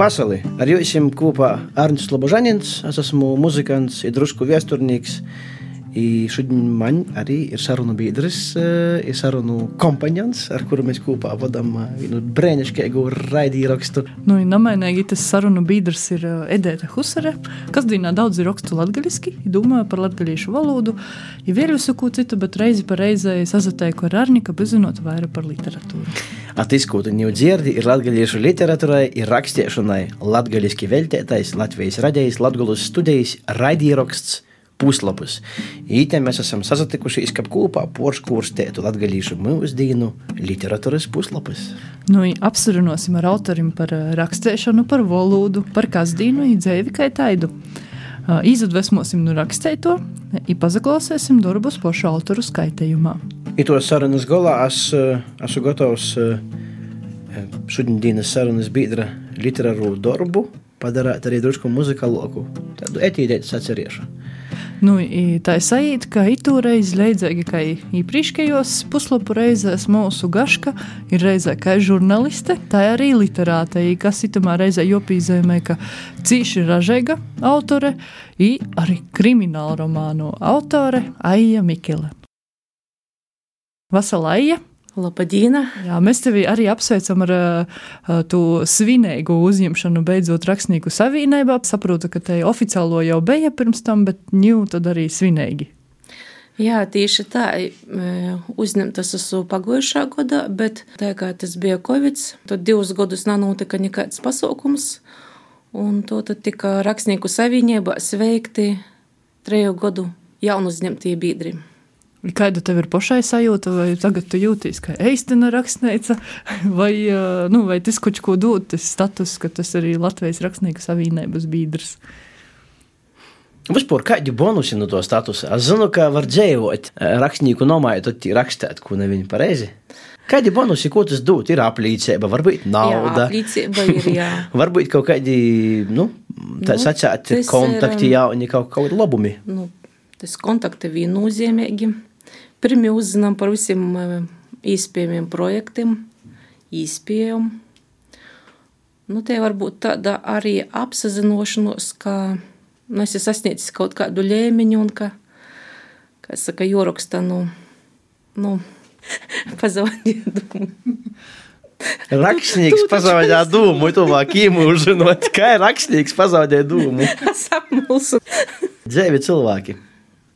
Vasarī ar jums kopā Arnēs Lobožanins. Es esmu muzikants, ir drusku viesturnieks. I šodien man arī ir sarunu biedrs, eh, ir sarunu kompānijs, ar kuru mēs kopā vadām eh, vienu brīnišķīgu raidījumu. Nu, Namainīgi tas sarunu biedrs ir eh, Edēta Husere, kas dienā daudz ir rakstu latviešu, domāju par latviešu valodu, ir vēl visu citu, bet reizi pa reizei sazatēku ar Arnika, bezinot vairāk par literatūru. Atiskūta jau dzirdi, ir latviešu literatūrai, ir rakstīšanai, latviešu veltētais, Latvijas radējs, Latvijas studijas raidījums puslapus. Ītē mēs esam sasatikušies, ka kopā porškūrstētu latgalīšu mūsdienu literatūras puslapus. Nu, apsarunāsim ar autorim par rakstēšanu, par valodu, par kasdīnu, īdzēvi kā taidu. Izadvesmosim no rakstēto, ipazaklausēsim darbus pašu autoru skaitījumā. I to sarunas galā es esmu gatavs šodienas sarunas biedra literāru darbu padarīt arī drusku muzikāloku, tādu etīdētas atceriešu. Nu, tā ir sajūta, ka itūreiz leidzīgi, kā iepriekšējos puslapu reizēs mūsu gaška ir reizē kā žurnāliste, tā arī literāte, kas itamā reizē jopīzēmē, ka cīši ražēga autore, i arī krimināla romānu autore Aija Mikele. Vasala Labdien! Jā, mēs tevi arī apsveicam ar uh, to svinīgu uzņemšanu, beidzot rakstnieku savienībā. Saprotu, ka te oficiālo jau bija pirms tam, bet ņū tad arī svinīgi. Jā, tieši tā, uzņemtas esmu pagājušā gada, bet tā kā tas bija Covid, tad divus gadus nenotika nekāds pasaukums, un to tad tika rakstnieku savienībā sveikti treju gadu jaunu uzņemtie biedri. Kāda tev ir pašai sajūta, vai tagad tu jūties kā eistina rakstnīca, vai, nu, vai tas kaut ko dod, tas status, ka tas arī Latvijas rakstnieku savienības biedrs? Vispār kādi bonusi no to statusa? Es zinu, ka var dzīvot rakstnieku nomāju, tad rakstīt, ko neviņu pareizi. Kādi bonusi, ko tas dod? Ir aplīcība, varbūt nauda. Jā, aplīcība ir, jā. varbūt kaut kādi, nu, tā nu, sacēt, kontakti, jā, un kaut kādi labumi. Nu, tas kontakti viennozīmīgi. Pirmie uzzinām par visiem iespējamiem projektiem, īspējām. Nu, tie var būt tāda arī apzināšanos, ka nu, es esmu sasniedzis kaut kādu līmeņu, un ka, kā saka, joraksta, nu, nu pazaudēju domu. Rakstnieks pazaudēja dūmu, tuvāk īmūžinot, kā ir rakstnieks pazaudēja dūmu. Sapmulsu. Dzēvi cilvēki.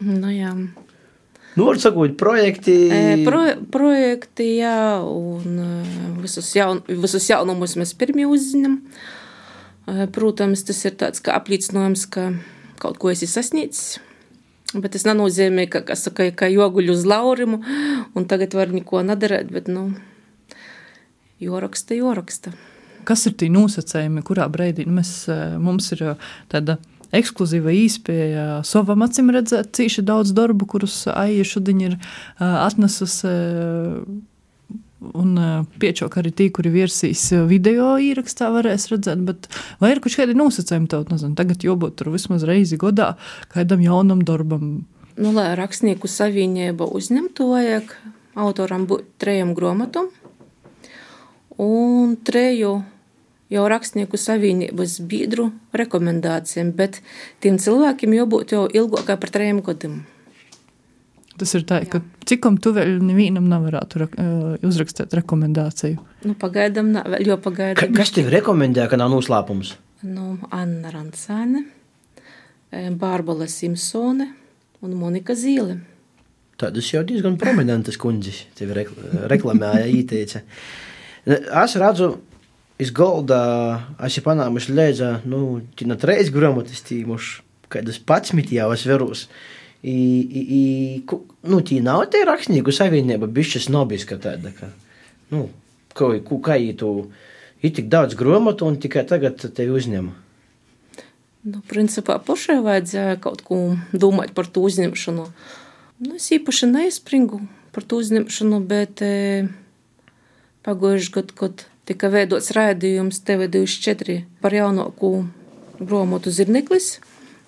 Nu jā. Nu, var sakot, projekti. Pro, projekti, jā, un visus, jaun, visus jaunumus mēs pirmie uzzinām. Protams, tas ir tāds kā apliecinājums, ka kaut ko esi sasniedzis. Bet tas nenozīmē, ka, ka, saka, ka joguļu uz laurimu un tagad var neko nedarīt, bet, nu, joraksta, joraksta. Kas ir tie nosacījumi, kurā brīdī mēs, mums ir tāda ekskluzīva īspēja savam acīm redzēt cīši daudz darbu, kurus Aija šodien ir atnesusi. Un piečok arī tie, kuri virsīs video ierakstā, varēs redzēt, bet vai ir kaut kādi nosacījumi tev, nezinu, tagad jābūt tur vismaz reizi godā kādam jaunam darbam? Nu, lai rakstnieku savienība uzņemtu, vajag autoram būt trejam grāmatam un treju jau rakstnieku savienības biedru rekomendācijām, bet tiem cilvēkiem jābūt jau ilgākai par trījiem gadiem. Tas ir tā, ka cikam tu vēl nevienam nevarētu uzrakstīt rekomendāciju? Nu, pagaidām, vēl jau pagaidām. Ka, kas tev rekomendē, ka nav noslēpums? Nu, Anna Rancāne, Bārbala Simpsone un Monika Zīle. Tādas jau diezgan prominentas kundzes tevi reklamēja, ieteica. Es redzu, iz galda es jau panāmuši līdzi, nu, tina treis grāmatas tīmuši, kādas patsmit jau es verūs. I, i, i, nu, tī nav tie rakstnieku savienība, bišķis nobiska tāda, ka, nu, ko, ko, kā tu, ir tik daudz grāmatu un tikai tagad tevi uzņem. Nu, principā pašai vajadzēja kaut ko domāt par to uzņemšanu. Nu, es īpaši neizspringu par to uzņemšanu, bet e, pagājuši gadu, kad tika veidots raidījums TV24 par jaunāko grāmatu Zirneklis.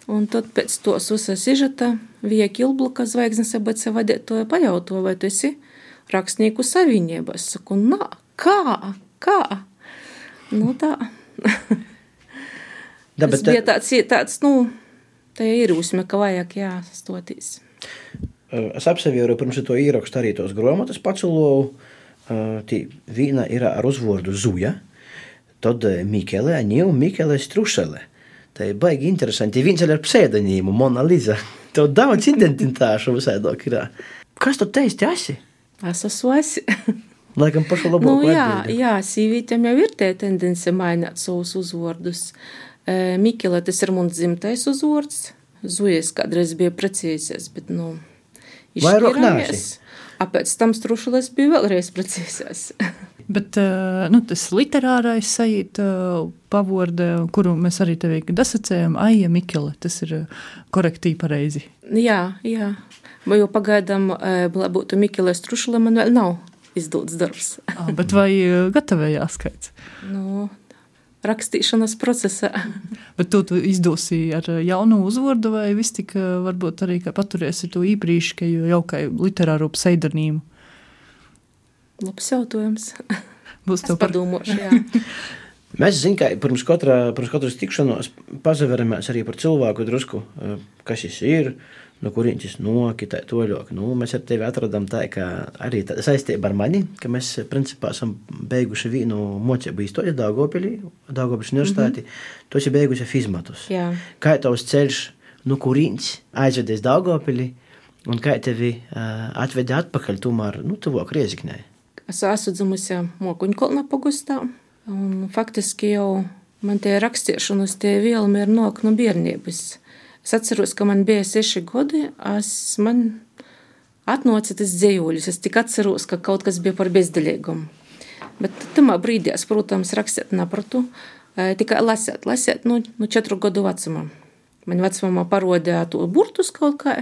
Un tad pēc tos uzsācis sižeta Vija Kilbluka zvaigznes abece vadītoja pajauto, vai tu esi rakstnieku savienībā. Es saku, nā, kā, kā? Nu tā. Da, tas bija tāds, tāds nu, tā ir uzme, ka vajag jāstoties. Es apsevēru pirms to ierakstu arī tos grāmatas paceloju. Tī viena ir ar uzvārdu Zuja, tad Mikele, Aņēva Mikele Strušele. Tā ir baigi interesanti. Viens ir ar pseidonīmu Mona Lisa. Tev daudz identitāšu visādāk ir. Kas tu teici, esi? Es esmu esi. Laikam pašu labāko nu, jā, atbildi. jā, sīvītēm jau ir tie tendence mainīt savus uzvārdus. Mikele, tas ir mums dzimtais uzvārds. Zujas kādreiz bija precīzies, bet, nu, Vairāk nāsi. Pēc tam strušulis bija vēlreiz precīzēs. Bet nu, tas literārais sajūta pavorde, kuru mēs arī tev dasacējam, Aija Mikele, tas ir korektīvi pareizi. Jā, jā. Vai jau pagaidām, lai būtu Mikele Strušula, man vēl nav izdots darbs. Bet vai gatavējās skaits? Nu, rakstīšanas procesā. Bet tu, tu izdosi ar jaunu uzvārdu, vai vis tik varbūt arī paturēsi to īprīšķi, jau kā literāro pseidonīmu? Labs jautājums. Būs to par... padomāšu, jā. Mēs zinām, ka pirms, katra, pirms katras tikšanās pazaveramies arī par cilvēku drusku, kas šis ir, no kurienes noki, tā toļok. Nu, mēs ar tevi atradām tā, ka arī tā saistība ar mani, ka mēs principā esam beiguši vienu mocību īstoļu Daugopilī, Daugopils universitāti, mm -hmm. tu esi beigusi fizmatus. Jā. Kā tavs ceļš, no kurienes aizvedies Daugopilī, un kā tevi uh, atvedi atpakaļ tomēr, nu, tuvāk Rieziknē? Es esmu dzimusi Mokuņkolna pagustā, un faktiski jau man tie rakstīšanas tie vielmi ir nok no bērnības. Es atceros, ka man bija seši gadi. Es, man atnāca tas dzējoļus. Es tikai atceros, ka kaut kas bija par bezdeļīgumu. Bet tajā brīdī es, protams, rakstīt nepratu. Tikai lasīt, lasīt nu, nu četru gadu vecumā. Man vecumā parodīja to burtus kaut kā.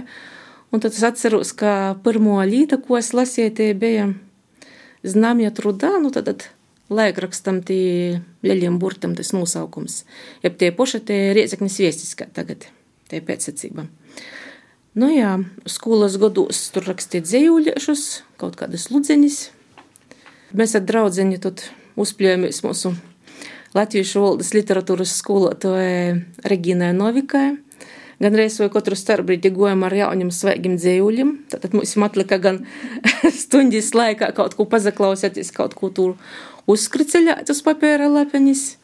Un tad es atceros, ka pirmo līta, ko es lasīju, tie bija znamja trudā. Nu, tad, tad laikrakstam tie ļaļiem burtam tas nosaukums. Jeb tie poši tie riezeknis viestis kā tagad tie pēcsacība. Nu jā, skolas gados tur rakstīt dzējuļiešus, kaut kādas ludzeņas. Mēs ar draudzeni tad uzpļājamies mūsu latviešu valodas literatūras skolotāja Regīnai Novikai. Gan reiz vai katru starpbrīdi gojam ar jauniem svaigiem dzējuļiem. Tad mums atlika gan stundas laikā kaut ko pazaklausēties, kaut ko tur uzskriceļāt uz papēra lapenis.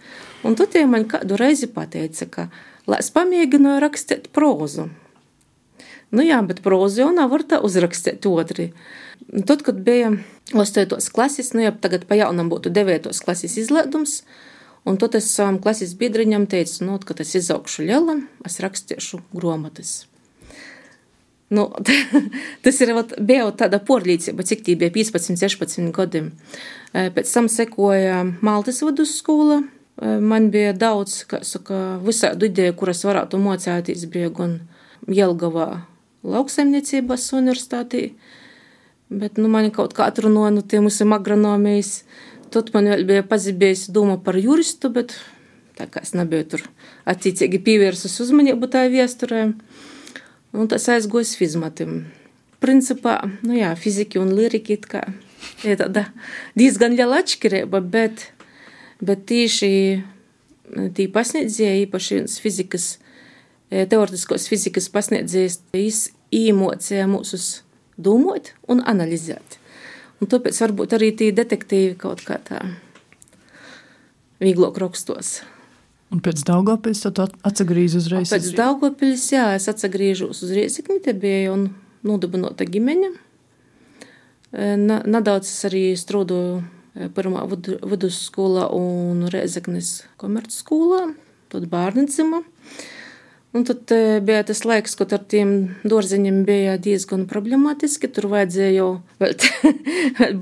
Un tad tie man kādu reizi pateica, ka lai es pamēģināju rakstīt prózu. Nu jā, bet prózu jau nav var tā uzrakstīt otri. Tad, kad bija 8. klases, nu jau tagad pa jaunam būtu 9. klases izlēdums, un tad es savam klases biedriņam teicu, nu, kad es izaugšu lielam, es rakstīšu gromatas. Nu, tas ir, vat, bija tāda porlīdzība, cik tī bija 15, 16 gadi. Pēc tam sekoja Maltas vidusskola, Man bija daudz, saka, visādu ideju, kuras varētu mocēties, bija gan Jelgavā lauksaimniecības universitātī, bet, nu, man kaut kā atrunāja, nu, tie mūsu agronomijas. Tad man vēl bija pazibējusi doma par juristu, bet tā kā es nebiju tur attiecīgi pievērsus uzmanību tā viesturē, un tas aizgojas fizmatim. Principā, nu jā, fiziki un kā ir tāda diezgan liela atšķirība, bet bet tieši tī pasniedzēja, īpaši viens fizikas, e, teoretiskos fizikas pasniedzējs, viņš īmocēja mūsus domāt un analizēt. Un tāpēc varbūt arī tie detektīvi kaut kā tā vieglāk rakstos. Un pēc Daugopils tu atsagrīzi uzreiz? Pēc Daugopils, jā, es atsagrīžos uz Riezikni, te bija jau nodibinota ģimeņa. E, nedaudz es arī strādāju pirmā vidusskolā un Reizeknes komercskolā, tad bērndzima. Un tad bija tas laiks, kad ar tiem dārziņiem bija diezgan problemātiski. Tur vajadzēja jau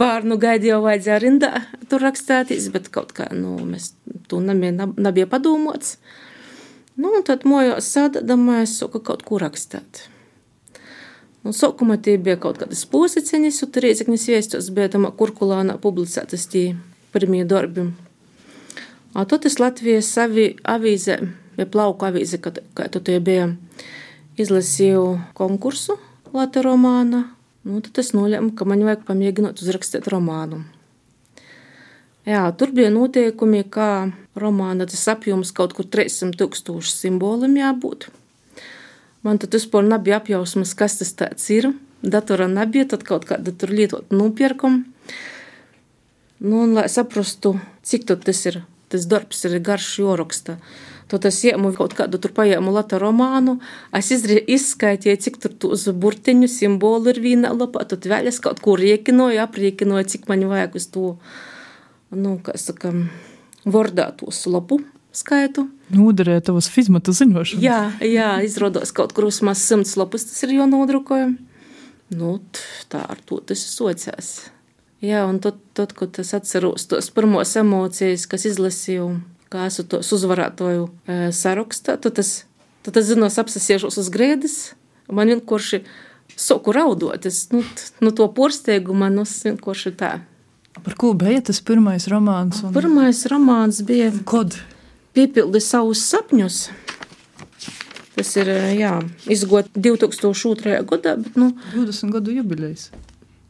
bērnu gaidīt, jau vajadzēja rindā tur rakstīties, bet kaut kā nu, mēs to nebija, nebija padomāts. Nu, tad mojos sādāmais, ka kaut ko rakstīt. Un sākumā tie bija kaut kādas posiciņas, un tur Rīzeknis viestos bija tam kurkulānā publicētas tie pirmie darbi. A tad es Latvijas savi avīze, vai plauku avīze, kad, kā tu tie bija, izlasīju konkursu Latvijas romāna, nu tad es nolēmu, ka man vajag pamēģināt uzrakstīt romānu. Jā, tur bija noteikumi, kā romāna tas apjoms kaut kur 300 tūkstoši simboliem jābūt. Man tad vispār nebija apjausmas, kas tas tāds ir. Datora nebija, tad kaut kāda tur lietot nopirkumu. Nu, un, lai saprastu, cik tas ir, tas darbs ir garš joraksta. Tad es iemu kaut kādu tur paņēmu lata romānu, es izskaitīju, cik tur uz burtiņu simbolu ir viena lapā, tad vēl es kaut ko riekinoju, aprīkinoju, cik man vajag uz to, nu, kā saka, vordātos lapu skaitu. Noderēja tavas fizmata zinošanas. Jā, jā, izrādās kaut kur uz maz simts lapus tas ir jau nodrukoju. Nu, tā ar to tas sociās. Jā, un tad, tad kad es atceros tos pirmos emocijas, kas izlasīju, kā esmu tos uzvarētoju e, sarakstā, tad es, tad es zinos apsasiežos uz grēdas, man vienkārši soku raudot, es, nu, nu to porsteigumu man uz vienkārši tā. Par ko bija tas pirmais romāns? Un... Pirmais romāns bija Kod? Piepildi savus sapņus. Tas ir, jā, izgot 2002. gadā, bet, nu... 20 gadu jubilejs.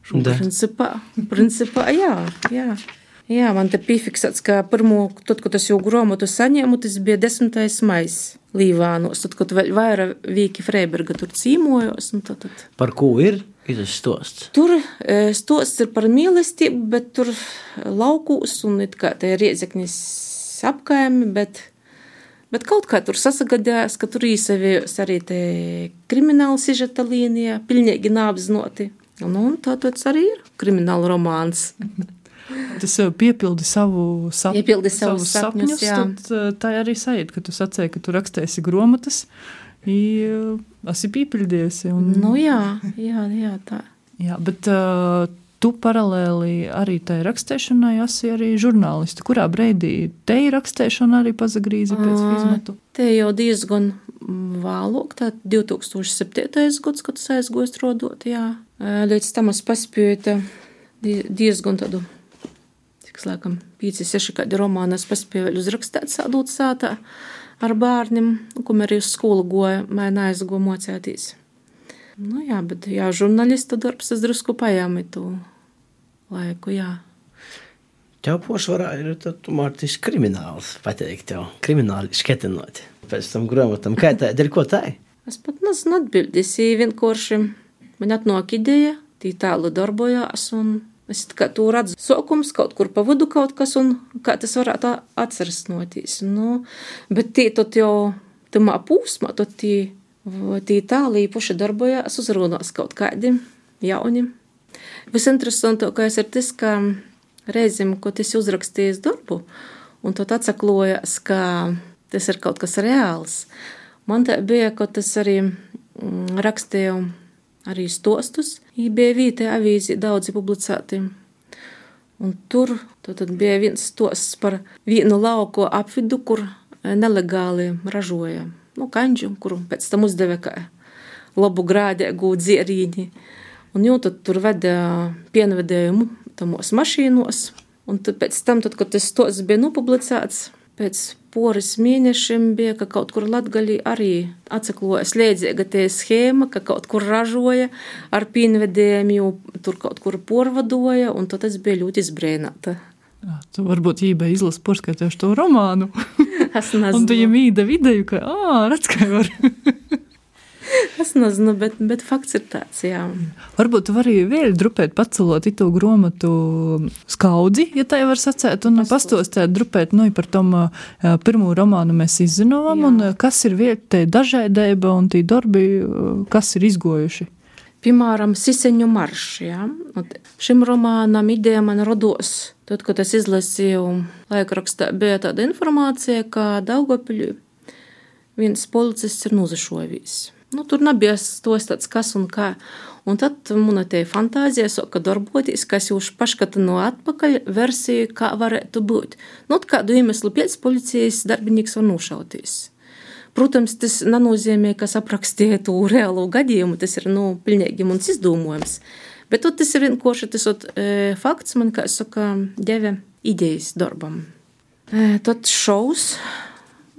Da. Principā, principā jā, jā. Jā, man te piefiksēts, ka pirmo, tad, kad es jau grāmatu saņēmu, tas bija 10. maijs Līvānos, tad, kad vēl vairāk Vīki Freiberga tur cīmojos. Nu, tad, tad. Par ko ir tas stosts? Tur stosts ir par mīlestību, bet tur laukūs un it kā te ir riedzeknis apkaimi, bet, bet kaut kā tur sasagadījās, ka tur īsavījos arī te krimināla sižeta līnija, pilnīgi nāapzinoti. Nu, un tā tas arī ir krimināla romāns. Tas piepildi savu sapņu, piepildi savu sapņus, sapņus tad tā arī sajūta, ka tu sacēji, ka tu rakstēsi grāmatas, esi piepildījusi. Un... Nu jā, jā, jā, tā. Jā, bet uh, tu paralēli arī tai rakstēšanai esi arī žurnālisti. Kurā brīdī te ir rakstēšana arī pazagrīzi pēc fizmetu? Te jau diezgan vēlāk, tā 2007. gads, kad es aizgoju strādāt, jā. Līdz tam es paspēju diezgan tādu kas laikam 5-6 kādi romāni es paspēju uzrakstīt sādūt sātā ar bērniem, ko arī uz skolu goja, mēnā aizgo mocētīs. Nu jā, bet jā, žurnālista darbs es drusku pajāmi tu laiku, jā. Tev pošvarā ir tomēr tas krimināls, pateikt tev, krimināli šketinot. Pēc tam grāmatam, kā tā ir, ko tā ir? Es pat nezinu atbildīs, vienkārši man atnāk ideja, tī tālu darbojās un Es kā to redzu, sākums kaut kur pa vidu kaut kas, un kā tas varētu atcerēties. Nu, bet tie tad jau tamā pūsmā, tad tie, tie tālī puši darbojās, uzrunās kaut kādi jauni. Visinteresantākais ir tas, ka reizēm, ko tas uzrakstījis darbu, un tad atsaklojās, ka tas ir kaut kas reāls. Man tā bija, ka tas arī rakstīju arī stostus. Bija vietē avīzī daudzi publicēti. Un tur tad bija viens stosts par vienu lauko apvidu, kur nelegāli ražoja nu, kanģu, kuru pēc tam uzdeva kā labu grādēgu dzierīņi. Un jau tad tur veda pienvedējumu tamos mašīnos. Un tad pēc tam, tad, kad tas stosts bija nopublicēts, pēc poras mēnešiem bija, ka kaut kur Latgalī arī atsekloja slēdzīga tie schēma, ka kaut kur ražoja ar pīnvedējiem, jo tur kaut kur porvadoja, un tad es biju ļoti izbrēnāta. Jā, tu varbūt ībai izlasi porskaitījuši to romānu. Es nezinu. un tu viņam īda vidēju, ka, ā, redz, kā var. Es nezinu, bet, bet fakts ir tāds, jā. Varbūt tu vari vēl drupēt pacelot itu gromatu skaudzi, ja tā jau var sacēt, un pastostēt drupēt, nu, par tom pirmo romānu mēs izzinām, un kas ir vieta dažādība un tī darbi, kas ir izgojuši. Piemēram, Siseņu maršs. Ja? Šim romānam ideja man rados, tad, kad es izlasīju laikrakstā, bija tāda informācija, ka Daugopļu viens policists ir nozašojis. Nu, tur nebija tos tāds, kas un kā. Un tad man te fantāzija sāka darboties, kas jau paškata no atpakaļ versiju, kā varētu būt. Nu, kādu iemeslu pēc policijas darbinieks var nošauties. Protams, tas nenozīmē, ka aprakstīja to reālo gadījumu. Tas ir nu, pilnīgi mums izdomājums. Bet tas ir vienkārši tas ot, e, fakts, man kā saka, deva idejas darbam. E, tad šaus,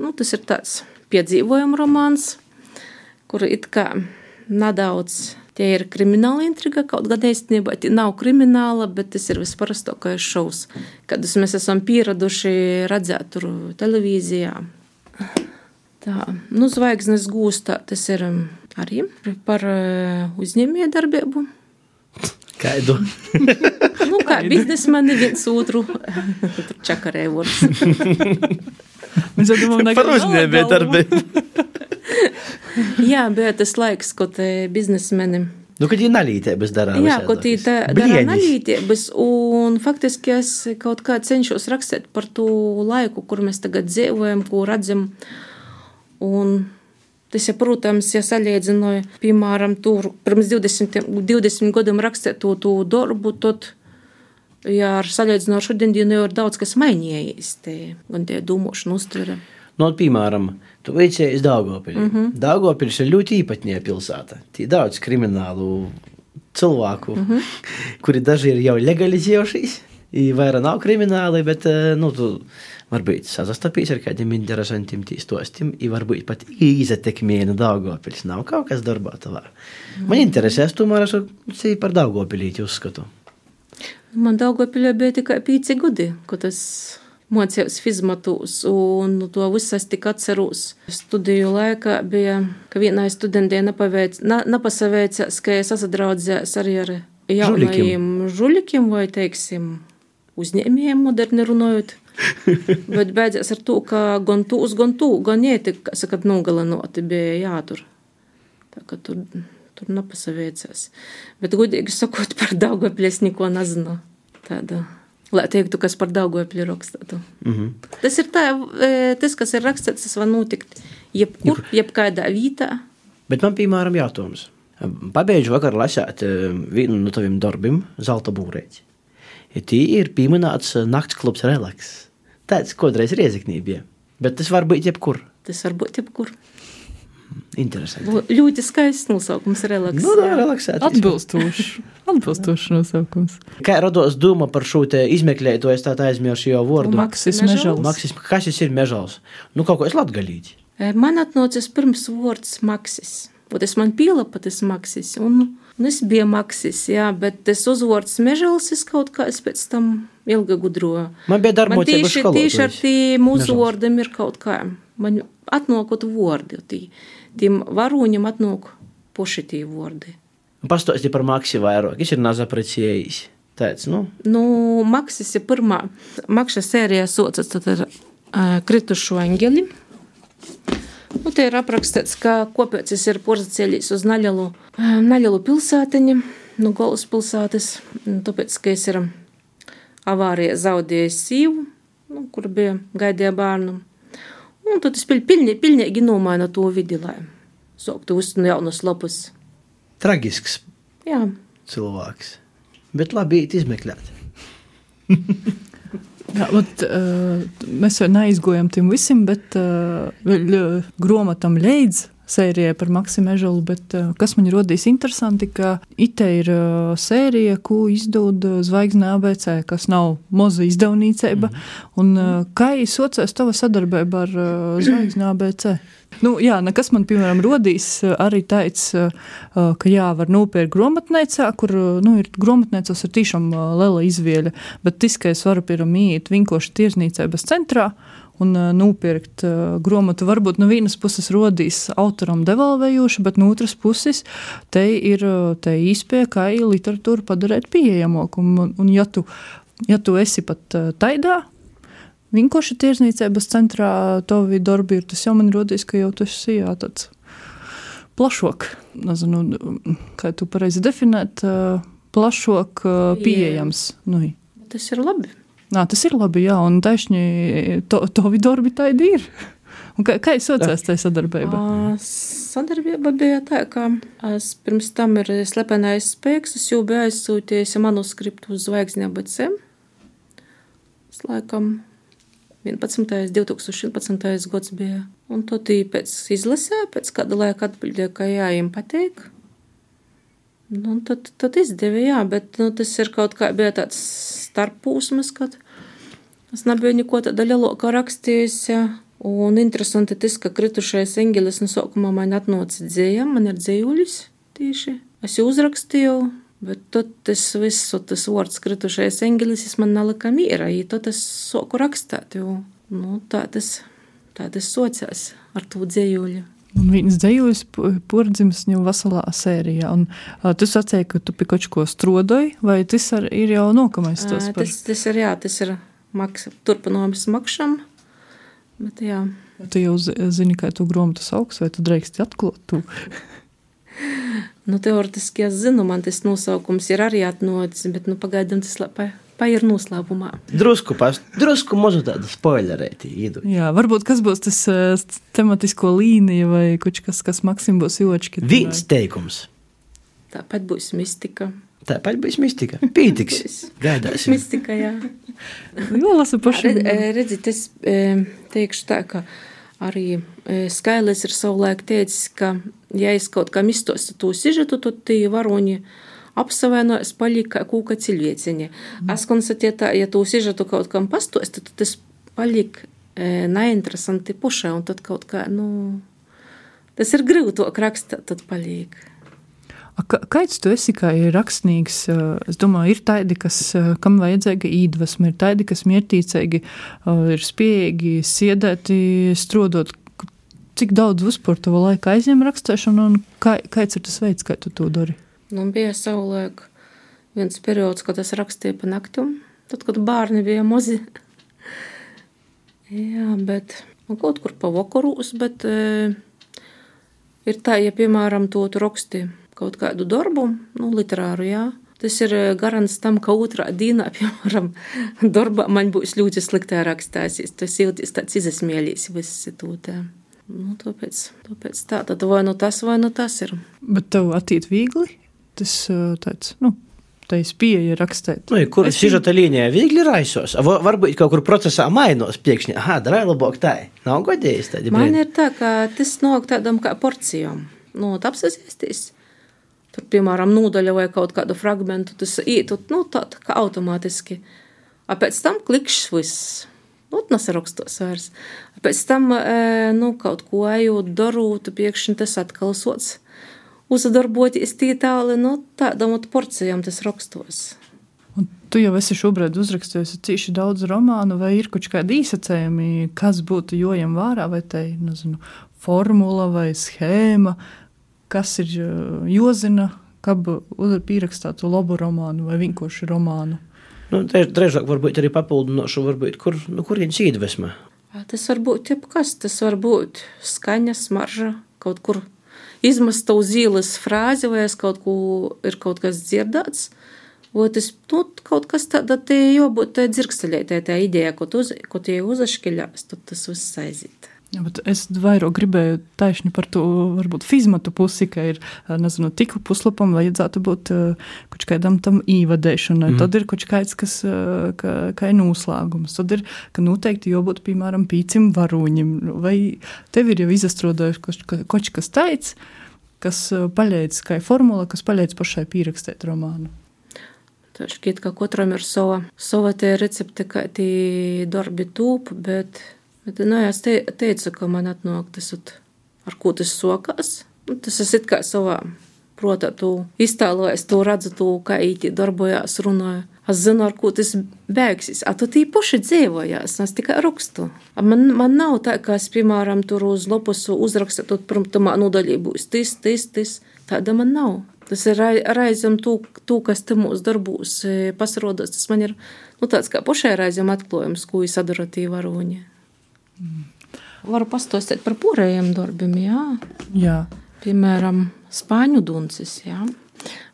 nu, tas ir tāds piedzīvojuma romāns kur it kā nedaudz Tie ir krimināla intriga, kaut gan īstenībā nav krimināla, bet tas ir visparastākais šovs, kādus mēs esam pieraduši redzēt tur televīzijā. Tā, nu, zvaigznes gūstā tas ir um, arī par uh, uzņēmējdarbību. Kādu? Nu, kā biznesmeni viens otru čakarē vārds. Mēs jau domājam, Par uzņēmējdarbību. Jā, bija tas laiks, kad eh, biznesmeni. Nu, kad ir nalītēbas dara. Jā, tā dara analītības, un faktiski es kaut kā cenšos rakstīt par to laiku, kur mēs tagad dzīvojam, ko redzam. Un tas, ja, protams, ja salīdzināju, piemēram, tur pirms 20, 20 gadiem rakstīt to, darbu, tad, ja ar salīdzināju šodien, jau ir daudz kas mainījies, te, gan tie domāšana uztvere. Nu, piemēram, tu veicies Dāngopilī. Mm -hmm. Dāngopils ir ļoti īpatnēja pilsēta. Tī daudz kriminālu cilvēku, mm -hmm. kuri daži ir jau legalizējušies. Vairāk nav krimināli, bet nu, tu varbūt sazastapīs ar kādiem interesantiem tīstostiem, i varbūt pat izatekmēna Dāngopils. Nav kaut kas darbā tavā. Mm. Man interesēs, tomēr es par Dāngopilīti uzskatu. Man Dāngopilī bija tikai pīci gudi, ko tas mocījos fizmatos, un to visu es tik atceros. Studiju laikā bija, ka vienai studentē nepasaveicās, ka es sasadraudzējos arī ar jaunajiem žuļikiem vai, teiksim, uzņēmējiem moderni runājot. Bet beidzās ar to, ka gan tūs, gan tū, gan ieti, kas, kad nogalinoti bija jātur. Tā kā tur, tur nepasaveicās. Bet, godīgi sakot, par Daugavpļas neko nezinu. Tāda lai teiktu, kas par Daugopļu rakstītu. Mm -hmm. Tas ir tā, tas, kas ir rakstīts, tas var notikt jebkur, jebkādā vietā. Bet man, piemēram, jātoms. Pabeidzu vakar lasīt vienu no taviem darbiem, Zelta būrēķi. Ja tī ir pieminēts nakts klubs relaks. Tāds kodreiz rieziknī bija. Bet tas var būt jebkur. Tas var būt jebkur. Interesanti. Ļoti skaists nosaukums, relaks. Nu, tā, relaksēt. Atbilstošs. Atbilstošs nosaukums. Kā rados doma par šo izmeklēto, es tā aizmirsu jau vārdu. Maksis mežals. Maksis, kas šis ir mežals? Nu, kaut ko es latgalīti. Man atnācis pirms vārds maksis. Un tas man pielapa tas maksis. Un, un es biju maksis, jā, bet tas uzvārds mežals es kaut kā es pēc tam ilgi gudroju. Man bija darba tieši, tieši ar tī mūsu vārdiem ir kaut kā. Man atnākot vārdi. Tī tiem varoņiem atnāk poši tie vārdi. Pastāsti par Maksi vairāk, kas ir nazaprecējis. Tāds, nu? Nu, Maksis ir pirmā. Makša sērijā tad ar uh, kritušo angeli. Nu, te ir aprakstīts, ka kopēcis ir porzacēļīs uz Naļalu, uh, Naļalu pilsētiņu, nu, galvaspilsētas, tāpēc, ka es ir avārija zaudējis sīvu, nu, kur bija gaidīja bērnu. Un tad es pilnīgi, pilnīgi nomainu to vidi, lai sāktu uzsākt jaunas lapas. Traģisks Jā. cilvēks. Bet labi izmeklēt. Jā, ot, uh, mēs jau neizgojam tam visam, bet uh, vēl uh, grāmatam leidz sērijai par Maksimu Eželu, bet uh, kas man rodīs interesanti, ka ite ir uh, sērija, ko izdod uh, Zvaigzne ABC, kas nav moza izdevnīcība, mm -hmm. un uh, kā izsocēs tava sadarbība ar uh, Zvaigzne ABC? Nu, jā, nekas man, piemēram, rodīs arī teica, ka jā, var nopirkt grāmatnīcā, kur, nu, ir grāmatnīcas ir tiešām liela izvēle, bet tas, ka es varu, piemēram, iet vinkoši tirzniecības centrā, un uh, nopirkt uh, grāmatu. Varbūt no vienas puses rodīs autoram devalvējoši, bet no otras puses te ir te īspēja, kā literatūru padarīt pieejamāku. Un, un ja, tu, ja tu esi pat uh, taidā, Vinkoši tirzniecības centrā tavi darbi ir, tas jau man rodīs, ka jau tas ir jā, tāds plašāk, nezinu, kā tu pareizi definēt, plašāk pieejams. Nu, tas ir labi. Nā, tas ir labi, jā, un taisni to, to vidorbi tādi ir. Un kā, kā saucās tajā sadarbībā? Sadarbība bija tā, ka es pirms tam ir slepenais spēks, es jau biju aizsūtījis manuskriptu uz zvaigzni ABC. Es laikam 11. 2011. gads bija. Un to tī pēc izlasē, pēc kāda laika atbildēja, ka jā, jums patīk. Nu, tad, tad izdevās, jā, bet nu, tas ir kaut kā bija tāds starppūsmas, kad es nebiju neko tādu lielāku rakstījis. Jā. Un interesanti tas, ka kritušais eņģelis no sākuma man atnāca dzējām, man ir dzējuļis tieši. es jau uzrakstīju, bet tad tas viss, tas vārds kritušais englis, man nalika mīra, ja tad es soku rakstāt, jo, nu, tā tas, tā tas sociās ar to dzējuļu. Un viens dzējojas pordzims jau veselā sērijā. Un, uh, tu sacēji, ka tu pie kaut ko strodoji, vai tas ar, ir jau nokamais par? Tas, tas ir, jā, tas ir maks, turpinājums makšam, bet jā. Tu jau zini, kā tu grāmatu sauks, vai tu drīksti atklāt to? nu, teoretiski es zinu, man tas nosaukums ir arī atnocis, bet nu, pagaidām tas labai pair noslēpumā. Drusku, pas, drusku mazu tādu spoilerēti idu. Jā, varbūt kas būs tas uh, tematisko līnija vai kaut kas, kas Maksim būs jočki. Viens teikums. Tāpat būs mistika. Tāpat būs mistika. Pītiks. Gaidāsim. mistika, jā. jo, lasu paši. Redziet, es teikšu tā, ka arī Skailis ir savulaik teicis, ka, ja es kaut kam izstostu to sižetu, tad tie varoņi apsavainojas palika kūka cilvēciņa. Mm. Es konstatēju, ja tu sižetu kaut kam pastosti, tad tas palika e, neinteresanti pušai, un tad kaut kā, nu, tas ir grūtāk rakstīt, tad paliek. Kāds tu esi kā rakstnieks? Es domāju, ir tādi, kas, kam vajadzīga iedvesma, ir tādi, kas miertīcīgi ir spējīgi siedēti, strodot. Cik daudz vispār tava laika aizņem rakstīšana, un kā, kāds ir tas veids, kā tu to dari? Nu, bija savulaik viens periods, kad es rakstīju pa naktum, tad, kad bērni bija mazi. Jā, bet nu, kaut kur pa vakarūs, bet e, ir tā, ja, piemēram, to tu raksti kaut kādu darbu, nu, literāru, jā, tas ir garants tam, ka otrā dienā, piemēram, darbā man būs ļoti sliktā rakstāsies, tas jūties tāds izasmielīs visi to tā. Nu, tāpēc, tāpēc tā, tad vai nu tas, vai nu tas ir. Bet tev attiet viegli tas tāds, nu, tais pieeja rakstīt. Nu, kur es sižeta līnijā viegli raisos, varbūt kaut kur procesā mainos piekšņi, aha, darai labāk tā, nav godējis tādi. Man ir tā, ka tas nāk tādam kā porcijām, nu, apsasiestīs. Tur, piemēram, nūdaļa vai kaut kādu fragmentu, tas īet, nu, tā, tā kā automātiski. A pēc tam klikšs viss. Nu, nesarakstos vairs. Pēc tam, nu, kaut ko ejot, darot, pēkšņi tas atkal sots uzdarboties tītāli, nu, tādam porcijām tas rakstos. Un tu jau esi šobrīd uzrakstījis cīši daudz romānu, vai ir kaut kādi īsacējumi, kas būtu jojam vārā, vai te, nezinu, formula vai schēma, kas ir jozina, kab pierakstātu labu romānu vai vienkārši romānu. Nu, Drīzāk, varbūt arī papildinošu, varbūt, kur, nu, kurienes iedvesma. Tas var būt jebkas, tas var būt skaņa, smarža, kaut kur izmesta uz ielas frāzi, vai es kaut ko ir kaut kas dzirdēts. Vai tas nu, kaut kas tāds, tad jābūt tā dzirksteļai, tā, tā ideja, ko, tu, ko tie uzašķiļās, tad tas viss aiziet. Ja, es vairāk gribēju taisni par to, varbūt fizmatu pusi, ka ir, nezinu, tik puslapam vajadzētu būt kaut kādam tam īvadēšanai. Mm. Tad ir kaut kāds, kas, ka, kā ir noslēgums. Tad ir, ka noteikti jābūt, piemēram, pīcim varoņim. Vai tev ir jau izastrodojis kaut kas tāds, kas paļēc, kā formula, kas paļēc pašai pierakstēt romānu? Tā šķiet, ka katram ir sava, sava tie recepte, kā tie darbi tūp, bet Bet, nu, es te, teicu, ka man atnāk tas, ar ko tas sokās. Tas ir kā savā protā, tu iztēlojies, tu redzi, tu, kā īti darbojās, runāja. Es zinu, ar ko tas beigsies. Tu tī paši dzīvojās, es tikai rakstu. Man, man nav tā, ka es, piemēram, tur uz lapus uzrakstu, tad, protams, nodaļī būs tas, tas, tas. Tāda man nav. Tas ir reizēm to, kas te mūsu darbos e, pasirodas. Tas man ir nu, tāds kā pašai reizēm atklājums, ko es varoņi. Mm. Varu pastāstīt par pārējiem darbiem. Jā. jā. Piemēram, Spāņu duncis. Jā.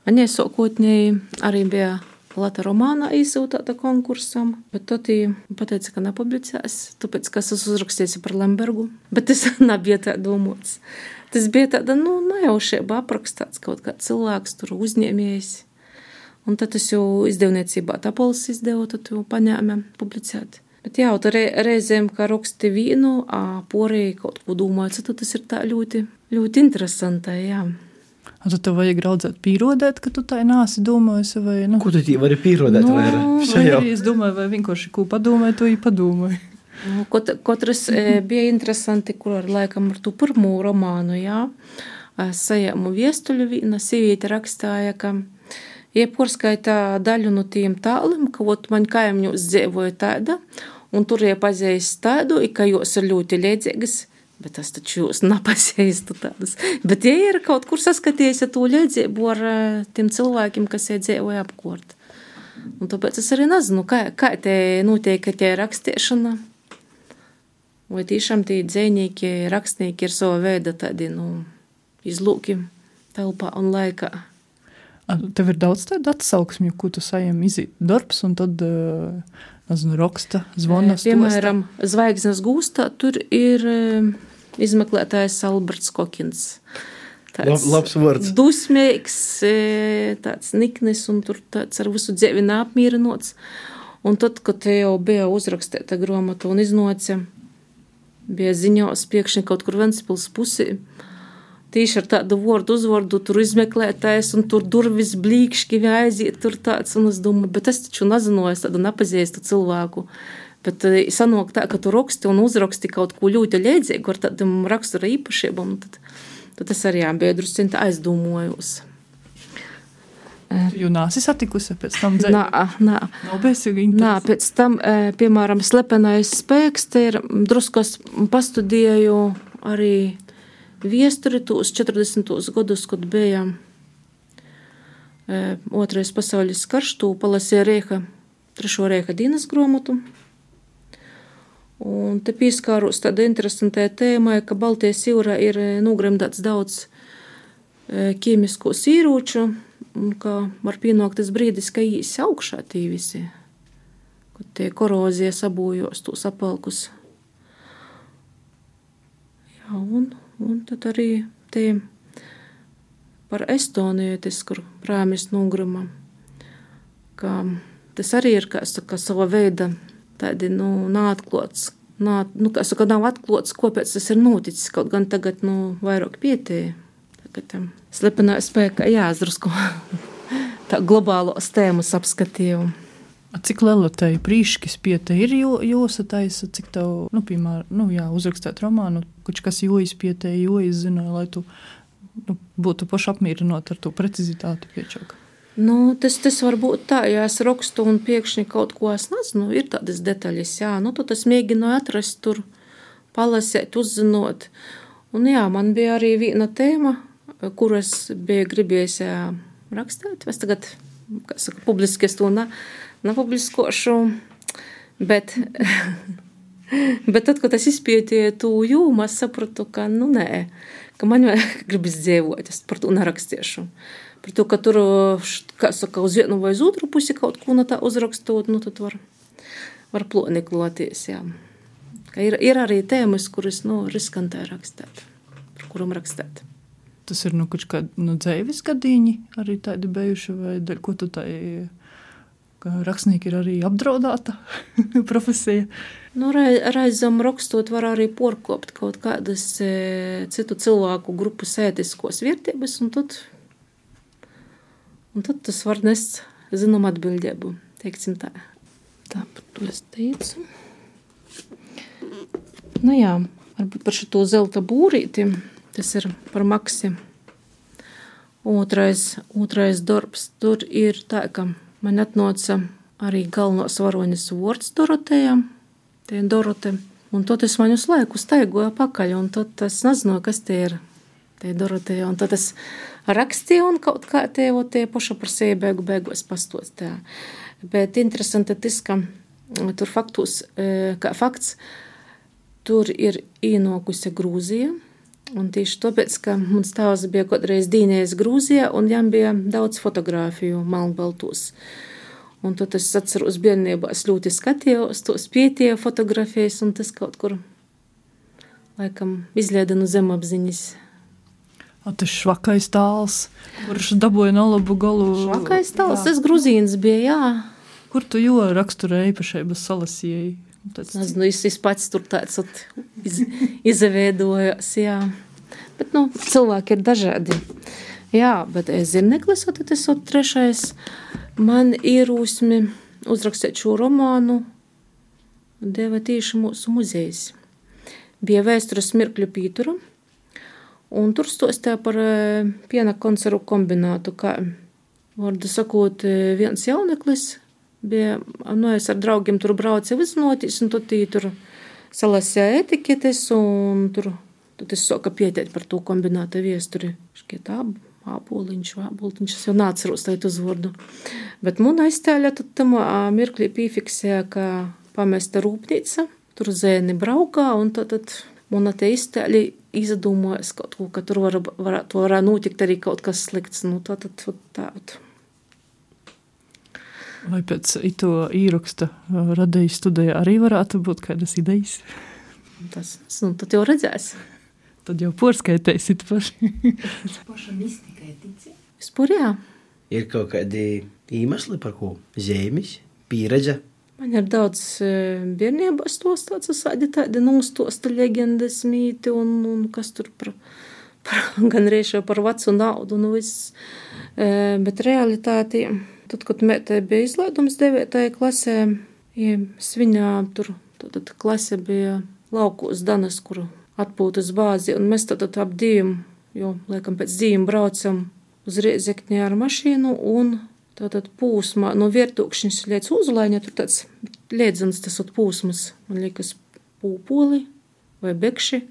Man iesākotnēji arī bija Latvijas romāna izsūtīta konkursam, bet tad viņa teica, ka nepublicēs, tāpēc, ka es uzrakstīju par Lembergu. Bet tas nebija tā domāts. Tas bija tāda nu, nejaušība aprakstīts kaut kāds cilvēks, tur uzņēmējs. Un tad es jau izdevniecībā Tapolis izdevu, tad jau paņēmu publicēt. Bet jā, tur reizēm, kā raksti vīnu, porēji kaut ko domājot, tad tas ir tā ļoti, ļoti interesanti. Jā. A tad tev vajag raudzēt, pierodēt, ka tu tā nāsi domājis, vai nu? Ko tu tī vari pierodēt? No, vai, vai arī es domāju, vai vienkārši ko padomāju, to jau padomāju. Nu, kot, katrs bija interesanti, kur ar laikam ar tu pirmo romānu, jā. sajēmu viestuļu viena sieviete rakstāja, ka ieporskaitā daļu no tiem tālim, ka man kaimiņos dzīvoja tāda, un tur iepazīst tādu, ka jūs ir ļoti liedzīgas, bet tas taču jūs nepazīstu tādas. Bet ja ir kaut kur saskaties ja to liedzību ar tiem cilvēkiem, kas ir dzīvoja apkort. Un tāpēc es arī nezinu, kā, kā te notiek tie rakstīšana. Vai tiešām tie dzēnieki, rakstnieki ir sava veida tādi, nu, izlūki telpā un laikā. Tev ir daudz tādu atsauksmju, ko tu saņem izīt darbs, un tad, nezinu, raksta, zvana. Piemēram, Zvaigznes gūstā tur ir izmeklētājs Alberts Kokins. Tāds labs vārds. Dusmīgs, tāds niknis un tur tāds ar visu dzīvi neapmierinots. Un tad, kad te jau bija uzrakstīta grāmata un iznāca, bija ziņos pēkšņi kaut kur Ventspils pusī. Tieši ar tādu vārdu uzvārdu tur izmeklētājs, un tur durvis blīkšķi aiziet, tur tāds, un es domāju, bet es taču nezinu, es tādu nepazīstu cilvēku. Bet sanāk tā, ka tu raksti un uzraksti kaut ko ļoti liedzīgu ar tādam rakstura īpašībām, tad tad es arī biju drusku aizdomojos. Jūs nāsi satikusi pēc tam dzēļ? Nā, nā. Nā, pēc tam, piemēram, slepenais spēks, te ir druskos pastudēju arī viesturi tos 40. gadus, kad bija otrais pasaules karš, tū palasīja Rēka, trešo Rēka Dīnas gromotu. Un te pieskāros tādai interesantai tēmai, ka Baltijas jūrā ir eh, nogremdēts daudz eh, ķīmiskos ieroču, un ka var pienākt tas brīdis, ka īsi augšā tie visi, kad tie korozija sabojos tos apalkus. Jā, un, un tad arī tie par Estoniju, tas, kur prāmis nograma, ka tas arī ir kā, kā sava veida tādi nu, neatklāts. Nā, nu, es saku, nav atklāts, kāpēc tas ir noticis. Kaut gan tagad nu, vairāk pietiek. Tagad tam slepenā spēka jāsdrusku tā globālos tēmas apskatījumu. Cik liela te brīškis piete ir jūsu taisa, cik tev, nu, piemēram, nu, jā, uzrakstāt romānu, kurš kas jūjas piete, jūjas zināja, lai tu nu, būtu paši apmīrinot ar to precizitāti piečāk. Nu, tas, tas var būt tā, ja es rakstu un pēkšņi kaut ko es nezinu, ir tādas detaļas, jā, nu, tad es mēģinu atrast tur, palasēt, uzzinot. Un jā, man bija arī viena tēma, kuras biju gribējis rakstīt. Es tagad, kā saka, publiski es to ne, nepubliskošu, bet, bet tad, kad es izpētīju to jūmu, es sapratu, ka, nu, nē, ka man gribas dzīvot, es par to nerakstīšu. Par to, ka tur, kā saka, uz vienu vai uz otru pusi kaut ko no tā uzrakstot, nu tad var, var plonekloties, jā. Ka ir, ir arī tēmas, kuras, nu, riskantē rakstēt, par kuram rakstēt. Tas ir, nu, kaut kādi, nu, dzēvis gadiņi arī tādi bijuši, vai ko tu tā, ka rakstnieki ir arī apdraudāta profesija? Nu, reizēm rakstot, var arī porkopt kaut kādas e, citu cilvēku grupu ētiskos vērtības, un tad Un tad tas var nest zināmu atbildību. Teiksim tā. Tā par to es teicu. Nu jā, varbūt par šo zelta būrīti. Tas ir par maksi. Otrais, otrais darbs. Tur ir tā, ka man atnāca arī galvenos varonis vārds Dorotējā. Tie ir Dorote. Un tad es man uz laiku staigoju pakaļ, un tad es nezinu, kas tie ir. Tie ir Dorotējā. Un tad es rakstīja un kaut kā tie, tie paši par sevi beigu beigās pastostā. Bet interesanti tas, ka tur faktus, kā fakts, tur ir ienākusi Grūzija. Un tieši tāpēc, ka mans tēvs bija kādreiz dīnējis Grūzijā, un viņam bija daudz fotografiju Melnbaltos. Un tad es atceros bērnībā, es ļoti skatījos, tos pietīju fotografijas, un tas kaut kur, laikam, izlieda no zemapziņas O, tas švakais tāls, kurš dabūja no labu galu. Švakais tāls, tas gruzīns bija, jā. Kur tu jo raksturē īpašības salasījai? Tāds... Nezinu, es, es pats tur tāds iz, izveidojos, jā. Bet, nu, cilvēki ir dažādi. Jā, bet es zineklis, tad tas ir trešais. Man ierūsmi uzrakstīt šo romānu deva tieši mūsu muzejs. Bija vēstures mirkļu pītura Un tur stostīja par e, piena konservu kombinātu, kā vārdu sakot, e, viens jauneklis bija, nu, es ar draugiem tur braucu iznotis, un tad tī tur salasīja etiketes, un tur, tad es soka pieteikt par to kombinātu viesturi. Šķiet, abu. Āboliņš, āboliņš, es jau nāceros tajā uzvārdu. Bet man aiztēļa tad tam mirklī piefiksēja, ka pamesta rūpnīca, tur zēni braukā, un tad, tad man te iztēļi izdomājas kaut ko, ka tur var, var, varētu notikt arī kaut kas slikts. Nu, tā tad tā. tā. Vai pēc to īraksta radīja studijā arī varētu būt kādas idejas? Tas, nu, tad jau redzēs. Tad jau porskaitēsit paši. Paša mistikai tici. Vispār jā. Ir kaut kādi iemesli, par ko zīmes, pieredze. Man ir daudz bērnībā stostāts, tādi tādi nostosta leģendas mīti un, un kas tur par, par gan riešo par vecu naudu un viss. Bet realitātī, tad, kad mētē bija izlaidums 9. klasē, ja sviņā tur, tad klase bija laukos Danas, kuru atpūtas bāzi, un mēs tad ap diviem, jo, laikam, pēc diviem braucam uz Riezekņā ar mašīnu, un tātad pūsmā no viertūkšņas līdz uzlaiņa, tur tāds liedzams tas ot pūsmas, man liekas, pūpoli vai bekši,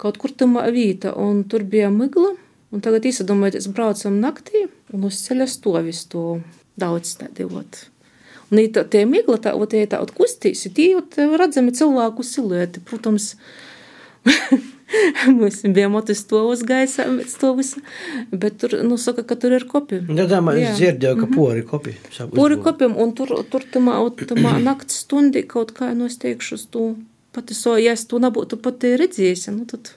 kaut kur tamā vīta, un tur bija migla, un tagad īsadomājoties braucam naktī, un uz ceļa stovis to daudz tādi, ot. Un tā, tie migla, tā, ot, tie tā, ot, kustīsi, tie, ot, redzami cilvēku silueti, protams, Mēs bijām stāvā gaisā, visu, bet tur, nu, saka, ka tur ir kopi. Jā, tā man dzirdēju, ka -hmm. pori kopi. Pori kopiem, un tur, tur tamā, tamā nakts stundi kaut kā, nu, es teikšu, uz to pati so, ja es to nebūtu pati redzējusi, nu, tad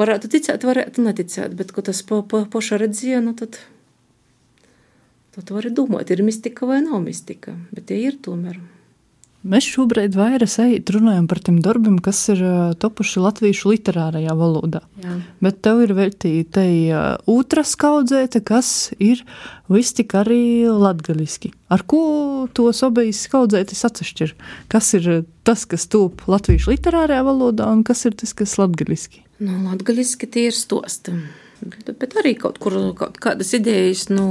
varētu ticēt, varētu neticēt, bet, ko tas po, po, poša redzēja, nu, tad, tad var domāt, ir mistika vai nav mistika, bet tie ir tomēr. Mēs šobrīd vairāk runājam par tiem darbiem, kas ir topuši latviešu literārajā valodā. Jā. Bet tev ir veltīta otra skaudzēta, kas ir viss tik arī latgaliski. Ar ko tos abas skaudzētas atšķir? Kas ir tas, kas top latviešu literārajā valodā, un kas ir tas, kas latgaliski? Nu, latgaliski tie ir stosti. Bet arī kaut kur kaut kādas idejas, nu,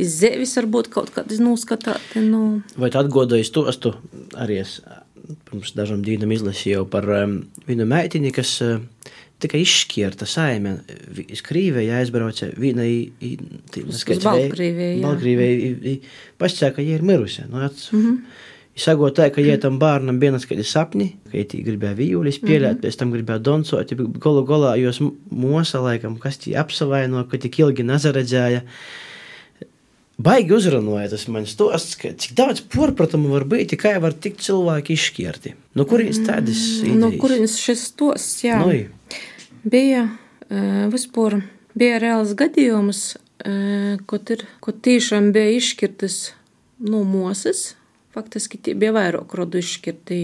iz zēvis varbūt kaut kādas noskatāti. Nu. Vai tu atgodoji stostu arī es pirms dažām dienām izlasīju par um, vienu meitini, kas uh, tikai izšķirta saime. Krīvē aizbrauca viena Baltkrievijai. Pasakā, ka viņa ir mirusi. Nu, ats, mm -hmm. Sagot tā, ka, ja tam bērnam bija kādi sapņi, ka viņi gribēja vīļus pieliet, mm -hmm. pēc tam gribēja doncot, gala galā jos mūsa laikam, kas tie apsavaino, ka tik ilgi nezaredzēja. Baigi uzrunāja tas man stosts, ka cik daudz porpratumu var būt, kā var tikt cilvēki izšķirti. No kurienes tādas idejas? No kurienes šis stosts, jā. Nu, bija uh, vispār, bija reāls gadījums, uh, ir, kaut tiešām bija izšķirtas no mosas, faktiski tie bija vairāk rodu izšķirti.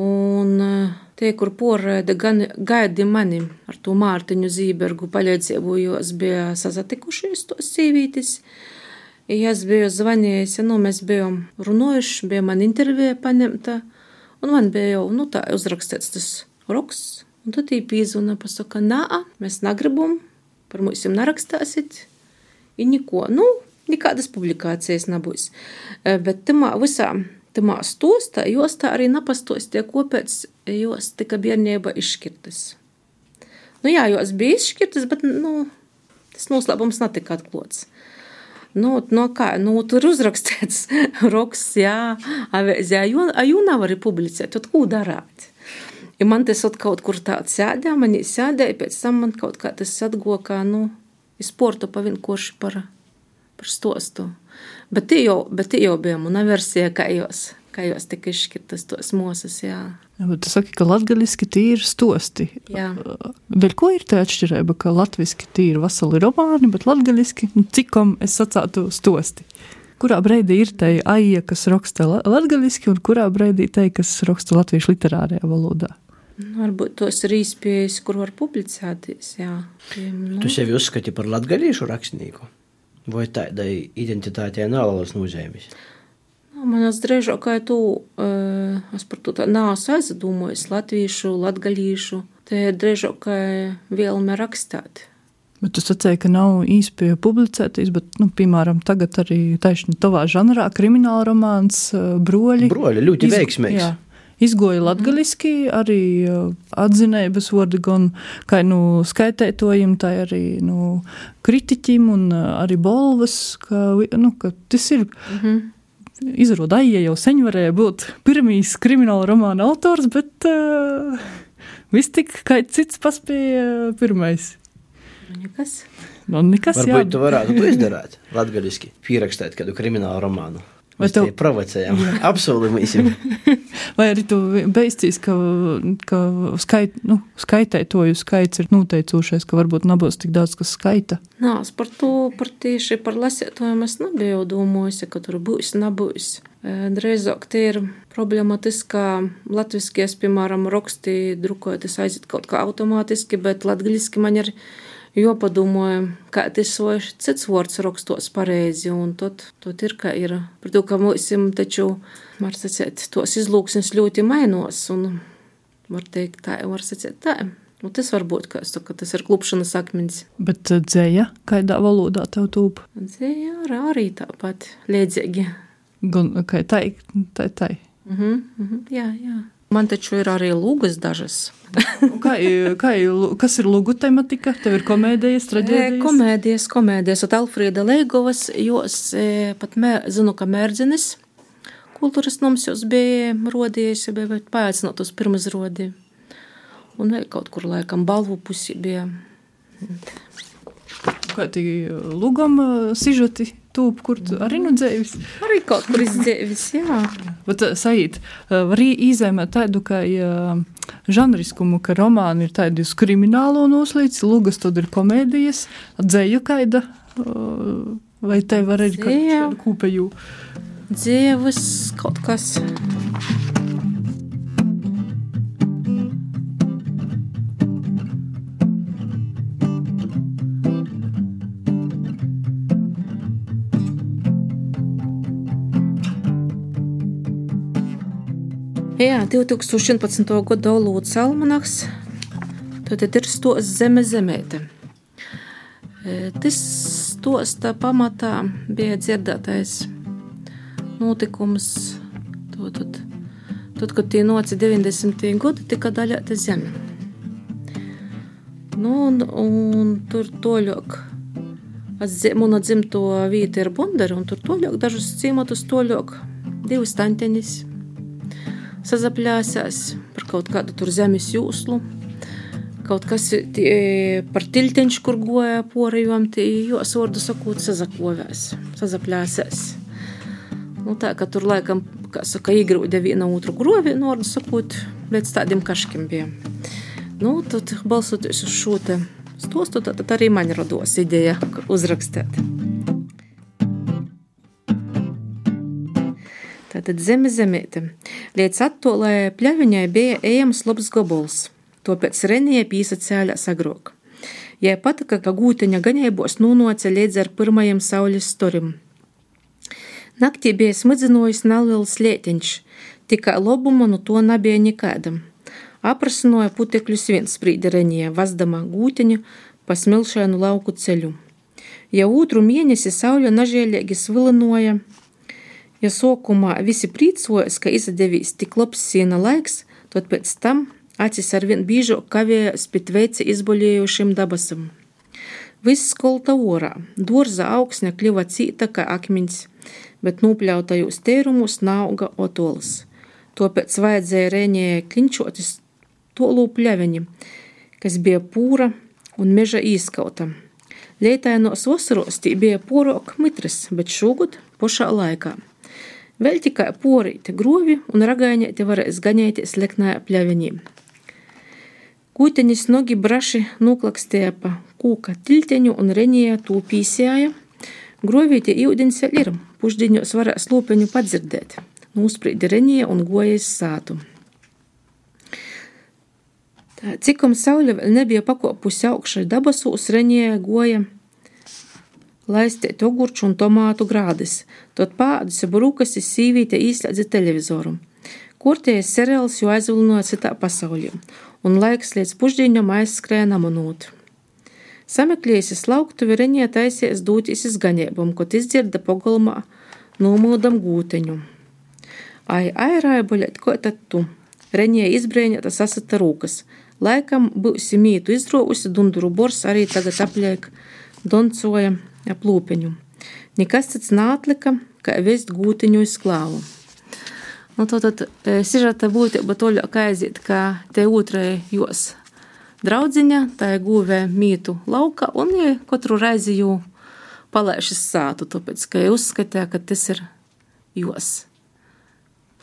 Un uh, Tie, kur porēda gan gaidi mani ar to Mārtiņu Zībergu paļācību, jo es biju sazatikušies tos sīvītis. Es biju zvanījis, nu, mēs bijām runājuši, bija man intervija paņemta, un man bija jau, nu, tā uzrakstīts tas roks, un tad tī pīzuna pasaka, nā, mēs negribam, par mums nerakstāsit, i neko, nu, nekādas publikācijas nebūs. Bet tamā visā tamā stostā, jos tā arī napastostie, kāpēc jos tika bērnība izšķirtas. Nu jā, jos bija izšķirtas, bet, nu, tas noslēpums netika atklāts. Nu, no kā, nu, tur uzrakstīts roks, jā, avēzē, jo, jo nav arī publicēt, tad ko darāt? Ja man tas kaut kur tāds sēdē, man sēdēja, pēc tam man kaut kā tas atgoja, kā, nu, es sportu pavinkoši par, par stostu. Bet tie jau, bet tie jau bija mana versija, kā jūs, kā jūs tika izšķirtas tos mosas, jā. Jā, bet tu saki, ka latgaliski tīri stosti. Jā. Vēl ko ir tā atšķirība, ka latviski tīri vasali romāni, bet latgaliski, nu, cikom es sacātu stosti? Kurā brīdī ir tā aija, kas raksta latgaliski, un kurā brīdī tā, kas raksta latviešu literārajā valodā? Nu, varbūt tos ir īspējas, kur var publicēties, jā. Nu. Tu sevi uzskati par latgalīšu rakstnieku? Vai tādai identitātei nav lielas nozīmes? manas drēžāk, kā tu, uh, es par to tā nāsu aizdomojis latviešu, latgalīšu, te drēžāk, kā vēlme rakstāt. Bet tu sacīji, ka nav īsti publicētīs, bet, nu, piemēram, tagad arī taisni tavā žanrā krimināla romāns Broļi. Broļi ļoti veiksmīgs. Jā. Izgoja latgaliski, arī atzinējas vārdi gan kā nu, skaitētojiem, tā arī nu, kritiķim un arī bolvas, ka, nu, ka tas ir. Mm -hmm. Izrādās, ja jau sen varēja būt pirmīs krimināla romāna autors, bet uh, viss tik kā cits paspēja pirmais. Nekas. Nu, nekas Varbūt jā. tu varētu to izdarīt latgaliski, pierakstīt kādu kriminālu romānu. Vai tev provocējam? Apsolīsim. Vai arī tu beigsies, ka, ka skait, nu, skaitētoju skaits ir noteicošais, ka varbūt nebūs tik daudz, kas skaita? Nā, es par to, par tieši par lasētojiem es nebiju domājis, ka tur būs, nebūs. Drīzāk tie ir problemātiskā latviskies, piemēram, raksti drukojoties aiziet kaut kā automātiski, bet latgaļiski man ir jopadomāju, kā tas vai cits vārds rakstos pareizi, un tad, tad ir, kā ir. Par to, ka mums taču, var sacīt, tos izlūksnes ļoti mainos, un var teikt tā, var sacīt tā. Nu, tas var būt, kā es saku, tas ir klupšanas akmens. Bet uh, dzēja, kādā valodā tev tūp? Dzēja arī tāpat, liedzīgi. Gan, kā tai, tai, tai. Mhm, uh -huh, uh -huh, jā, jā. Man taču ir arī lūgas dažas. kā, kā, kas ir lūgu tematika? Tev ir komēdijas, traģēdijas? Komēdijas, komēdijas. At Alfrīda Leigovas, jos pat mē, zinu, ka mērdzinis kultūras noms jūs bija rodījis, bija paaicināt uz pirmazrodi. Un kaut kur laikam balvu pusi bija. Kā tī lūgam sižoti tūp, kur tu arī nu dzēvis? Arī kaut kur izdzēvis, jā. Bet, Saīt, var īzēmēt tādu, ka žanriskumu, ka romāni ir tādi uz kriminālo noslīdz, lūgas tad ir komēdijas, dzēju kaida, vai te var arī kādu kūpeju? Dzēvas kaut kas. Jā, 2011. gada Lūdzu Almanaks. Tad ir stos zeme zemēte. E, tas stosta pamatā bija dzirdētais notikums. Tad, tad, tad kad tie noci 90. gadi, tika daļāta zeme. Nu, un, un tur toļok. Mana dzimto vieta ir Bundara, un tur toļok dažus ciematus toļok divas tanteņas sazapļāsās par kaut kādu tur zemes jūslu. Kaut kas tie, par tilteņš, kur goja porajom, tie jos vārdu sakot, sazakovēs, sazapļāsās. Nu, tā, ka tur laikam, kā saka, īgrūdē viena otru grovi, nu, vārdu sakot, līdz tādiem kaškiem bija. Nu, tad balsoties uz šo te stostu, tad arī man rados ideja uzrakstīt. Tātad zeme zemēte. Līdz attolē pļaviņai bija ejams labs gobols, tāpēc Renija pīsacēļās agrāk. Jai patika, ka gūteņa gaņēbos nūnoca līdz ar pirmajam saules storim. Naktī bija smidzinojis neliels lietiņš, tikai lobumu no to nebija nekādam. Aprasinoja putekļus viens sprīdi Renija, vazdama gūteņu pa smilšainu lauku ceļu. Ja otru mēnesi saule nažēlīgi svilinoja, Ja sokumā visi prīcojas, ka izdevīs tik labs siena laiks, tad pēc tam acis arvien biežāk kavējas pie veici izboļējušiem dabasam. Viss skolta orā, dārza augsne kļuva cīta kā akmeņs, bet nopļautajos tērumus nauga otols. Tāpēc vajadzēja rēņējai klinčotis tolu pļaveņi, kas bija pūra un meža īskauta. Lietainos vasaros tī bija porok mitras, bet šogad pošā laikā. Vēl tikai porīti grovi un ragainieti varēs gaņēties leknā pļaviņī. Kūteņas nogi braši nuklakstēja pa kūka tilteņu un renīja tū pīsēja. Grovīti ūdens vēl ir, pušdiņos varēs lūpeņu padzirdēt. Nūsprīdi renīja un gojas sātu. Tā, cikom saule vēl nebija pakopusi augšai dabasūs, renīja goja laistēt ogurču un tomātu grādis, tad pādus ap rūkasis sīvīte īslēdzi televizoru. Kurties seriāls jau aizvilnoja citā pasaulē, un laiks līdz pušdiņam aizskrēja namonūt. Sameklējusi slauktuvi Reņē taisies dūtis izgaņēbam, kad izdzirda pagalmā nomūdam gūteņu. Ai, ai, raibuļēt, ko tad tu? Reņē izbrēņota sasita rūkas. Laikam būsi mītu izrovusi dunduru bors arī tagad apliek doncoja ap lūpeņu. Nekas cits nātlika, kā vest gūtiņu iz klāvu. Nu, to tad sižata būtība toļāk aiziet, kā te otrai jos draudziņa, tā ir guvē mītu lauka, un ja katru reizi jū palaišas sātu, tāpēc, ka ja uzskatīja, ka tas ir jos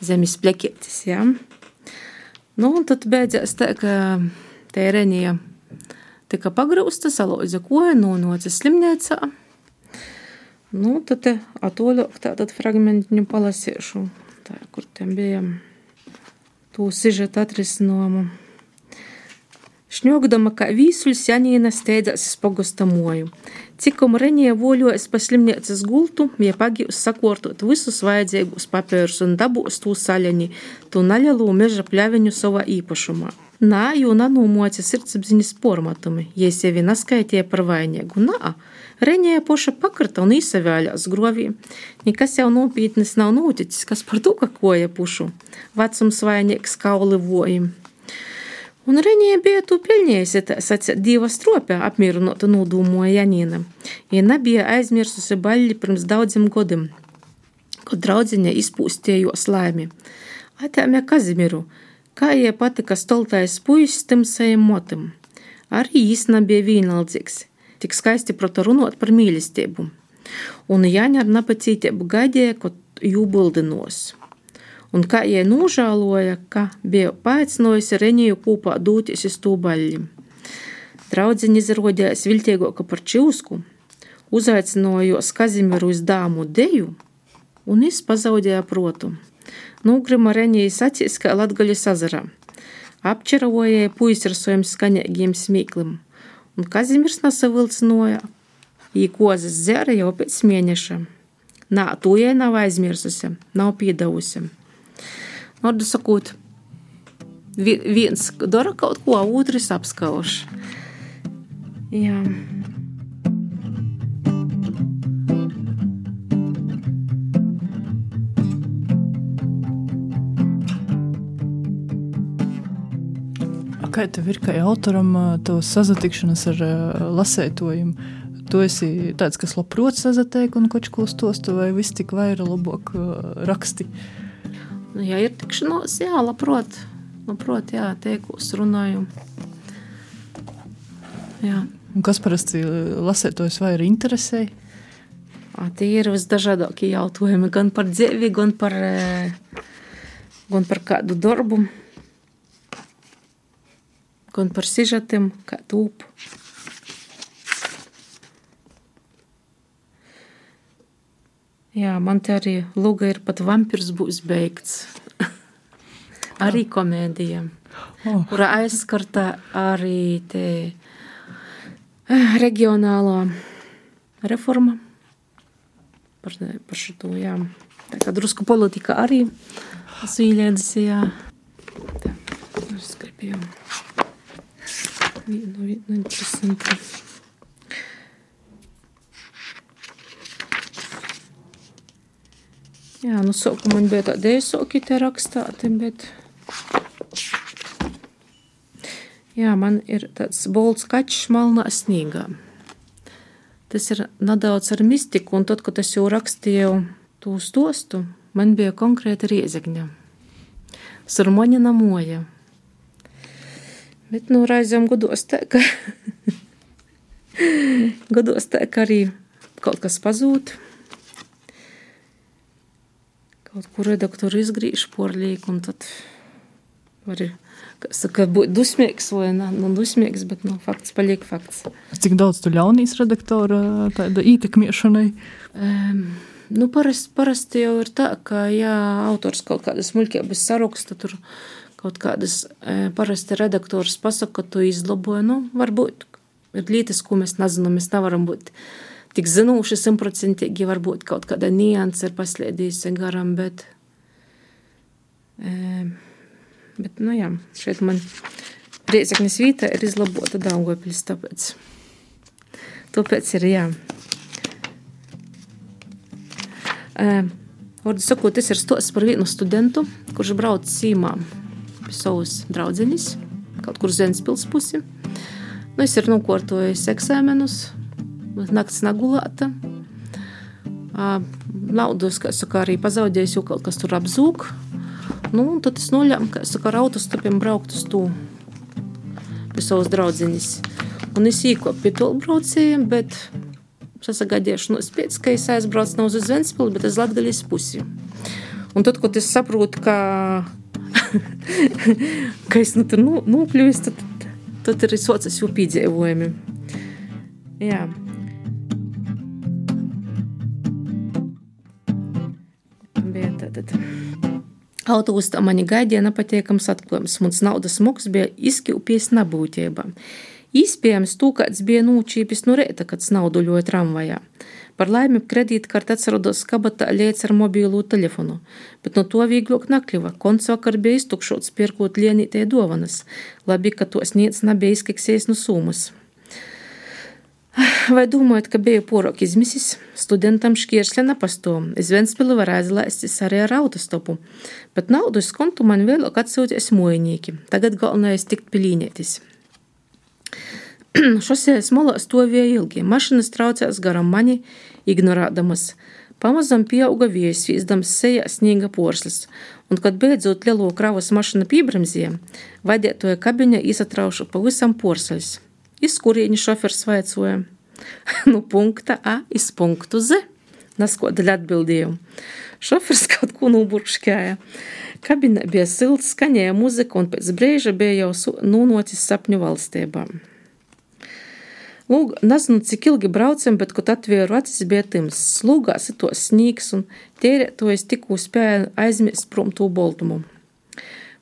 zemes plekietis, jā. Nu, un tad beidzās tā, ka tērenija tika pagrūsta, salauza koja, nonāca slimnīcā. Nu, tad te atoļok tātad fragmentiņu palasīšu, tā, kur tiem bija tū sižeta atrisinojumu. Šņogdama, kā vīsuļs Janīna steidzās uz pogosta moju. Cikom Renija voļojas pa slimnīcas gultu, ja pagīvs sakortot visus vajadzīgus papērus un dabūs tū saļani, tū naļalu meža pļaviņu savā īpašumā. Nā, jo nanūmoca sirdsapziņas pormatumi, ja sevi naskaitīja par vainīgu. Nā, Renija poša pakrita un īsavēļās grovī. Nekas jau nopietnis nav noticis, kas par to, ka koja pušu. Vecums vainīgs kauli vojim. Un Reņģē bija tu pelnījusi, tā sacīt, diva stropē apmierinotu nodūmoja Janīna. Ja nebija aizmirsusi baļļi pirms daudziem gadiem, kad draudziņa izpūstījos laimi. Atēmē Kazimiru, kā jai patika stoltais puisis timsajam motim. Arī jis nebija vienaldzīgs, tik skaisti prota runot par mīlestību. Un Jāņa ar napacītību gaidīja, kad jū bildinos un kā jai nožēloja, ka bija paaicinājusi Reņiju kopā doties uz tūbaļiem. Draudziņa izrādījās viltīgāka par čūsku, uzaicinājos Kazimieru uz dāmu deju, un es pazaudēju protu. Nūgrima Reņijas acīs kā Latgaļas azarā. Apčeravojēja puisi ar saviem skaņīgiem smīklim, un Kazimirs nesavilcināja, īkozas zēra jau pēc mēneša. Nā, to jai nav aizmirsusi, nav piedavusi. Vārdu sakot, viens dara kaut ko, otrs apskauž. Jā. Kā tev ir kā autoram tavs sazatikšanas ar lasētojumu? Tu esi tāds, kas labprot sazatēk un koč ko stostu, vai viss tik vaira labāk raksti? Nu, ja ir tikšanos, jā, labprot, labprot jā, teikos runāju. Jā. Un kas parasti lasētojs vai ir interesē? Tie ir visdažādākie jautājumi gan par dzīvi, gan par, gan par kādu darbu, gan par sižetiem, kā tūpu. Jā, man te arī luga ir pat vampirs būs beigts. arī komēdija, oh. kura aizskarta arī te eh, regionālā reforma par, par šito, jā. Tā kā drusku politika arī sīļēdzis, jā. Tā, es gribēju vienu, vienu interesantu. Jā, nu sākumā man bija tādi īsoki te rakstāti, bet. Jā, man ir tāds bolts kaķis malnā snīgā. Tas ir nedaudz ar mistiku, un tad, kad es jau rakstīju to stostu, man bija konkrēta riezegņa. Surmoņa namoja. Bet, nu, reizēm godos tā, ka, godos tā, ka arī kaut kas pazūd kaut kur redaktori izgriež porlīku, un tad var saka, būt dusmīgs vai ne, nu, dusmīgs, bet nu, fakts paliek fakts. Cik daudz tu ļaunīs redaktora tāda ietekmiešanai? Um, nu, parasti, parasti jau ir tā, ka, ja autors kaut kādas muļķības saraksta, tur kaut kādas e, parasti redaktors pasaka, ka tu izlaboji, nu, varbūt ir lietas, ko mēs nezinām, mēs nevaram būt tik zinoši, simtprocentīgi, varbūt kaut kāda nianse ir paslēdījusi garām, bet, e, bet, nu jā, šeit man prieceknis vītā ir izlabota Daugavpils, tāpēc, tāpēc ir jā. E, Vārdu sakot, tas ir stosts par vienu studentu, kurš brauc cīmā pie savas draudzenes, kaut kur Zenspils pusi. Nu, es ir nokārtojis eksāmenus, naktis nagulāta. Naudas, kā saka, arī pazaudējis, jo kaut kas tur apzūk. Nu, tad es nolēmu, ka es ar autostopiem braukt uz to pie savas draudzenes. Un es īkopu pie tolbraucējiem, bet sasagaidīšanos pēc, ka es aizbraucu nav uz Ventspili, bet uz Latgaļas pusi. Un tad, kad es saprotu, ka, ka es nu, tur nu, nokļuvis, tad, tad ir socis jau piedzīvojumi. Jā. Bija tātad. Autobusā mani gaidīja nepatīkams atklājums. Mans naudas moks bija izkļūpījis nebūtībā. Iespējams, tūkāds bija nūčīpis no rēta, kad snauduļoja tramvajā. Par laimi kredītkarti atsarados kabatā lietas ar mobīlu telefonu, bet no to vieglāk nakļuva. Konts vakar bija iztukšots, pierkot lienītie dovanas. Labi, ka tos niec nebija izkeksies no summas. Vai domājat, ka bija porok izmisis? Studentam šķirsle nepastāv. Es Ventspili var aizlaistis arī ar autostopu, bet naudu uz kontu man vēlāk atsūties mojinieki. Tagad galvenais tikt pilīnietis. Šosejā smolā stāvēja ilgi. Mašīnas traucējās garām mani, ignorēdamas. Pamazām pieauga vējs, izdams sejā sniega porslis, un, kad beidzot lielo kravas mašīna piebremzēja, vadītāja kabiņā izsatrauša pavisam porslis. Iz kurieņa šofers vaicoja? nu, punkta A iz punktu Z. Naskodaļ atbildēju. Šofers kaut ko noburkšķēja. Kabinē bija silts, skaņēja muzika, un pēc brīža bija jau nūnotis sapņu valstībām. Lūk, nezinu, cik ilgi braucam, bet, kad atvēru acis, bija tims. Lūgā sitos snīgs un tērētojas tikko spēja aizmirst prom to boltumu.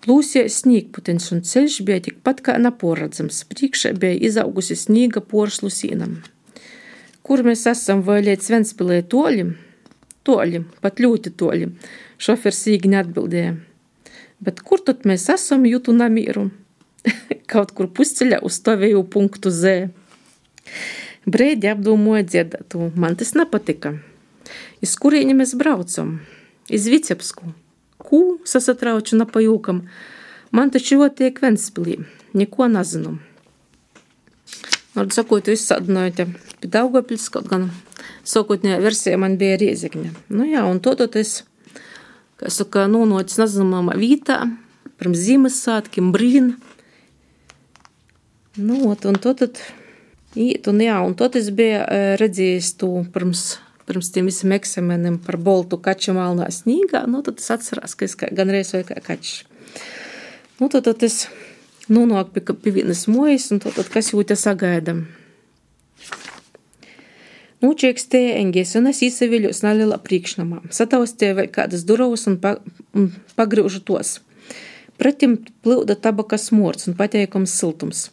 Plūsēja sniegputenis un ceļš bija tikpat kā neporadzams. Priekšā bija izaugusi sniega porslu sīnam. Kur mēs esam vai līdz Ventspilē toļi? Toļi, pat ļoti toļi. Šofers īgi neatbildēja. Bet kur tad mēs esam, jūtu namīru? Kaut kur pusceļā uz stāvēju punktu Z. Brīdi apdomāju dziedātu, man tas nepatika. Iz kurieni mēs braucam? Iz Vicebsku. Kū sasatrauču napajūkam. Man taču jau tiek Ventspilī. Neko nezinu. Vārdu sakot, jūs sadinājāt pie Daugavpils, kaut gan sākotnējā versija man bija Riezekņa. Nu jā, un to tad es, kā saka, nonācis nezināmā vietā, pirms Ziemassvētkiem, brīn. Nu, un to tad Īt, un, jā, un tad es biju redzējis to pirms, pirms tiem visiem eksāmeniem par boltu kaču malnā snīgā. Nu, tad es atceros, ka es kā, gan reiz vai kā kačs. Nu, tad, tad es nonāku pie, pie vienas mojas, un tad, tad kas jūtas sagaidam. Nūčieks tēņģis, un es īsaviļos nelielā priekšnamā. Sataustēju vēl kādas durvis un, pa, un pagrūžu tos. Pretim plūda tabakas smords un pateikums siltums.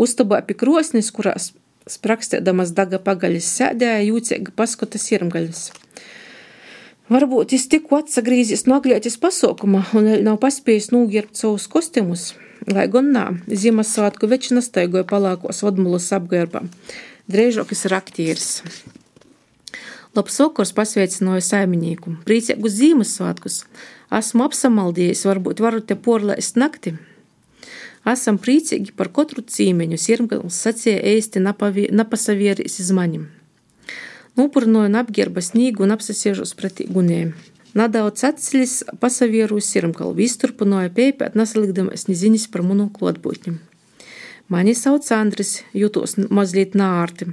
Uztabā pie krosnis, kurās sprakstēdamas daga pagaļas sēdēja, jūcēga paskota sirmgaļas. Varbūt es tikko atsagrīzis no aglētis pasaukuma un nav paspējis nūgierbt savus kostiumus, lai gan nā, Ziemassvētku veči nastaigoja palākos vadmulas apgērbā. Drēžokis ir aktieris. Labs vakars pasveicināja saimnieku. Priecīgus Ziemassvētkus. Esmu apsamaldījis, varbūt varu te porlaist nakti. Esam priecīgi par katru cīmeņu, sirmgals sacīja ēsti napasavieris iz manim. Nopurnoju un apgerba snīgu un apsasiežos pretī gunējiem. Nedaudz atceļas pasavieru sirmgalvu, izturpināja pēpēt, nesalikdamas neziņas par manu klotbūtņu. Mani sauc Andris, jūtos mazliet nārti.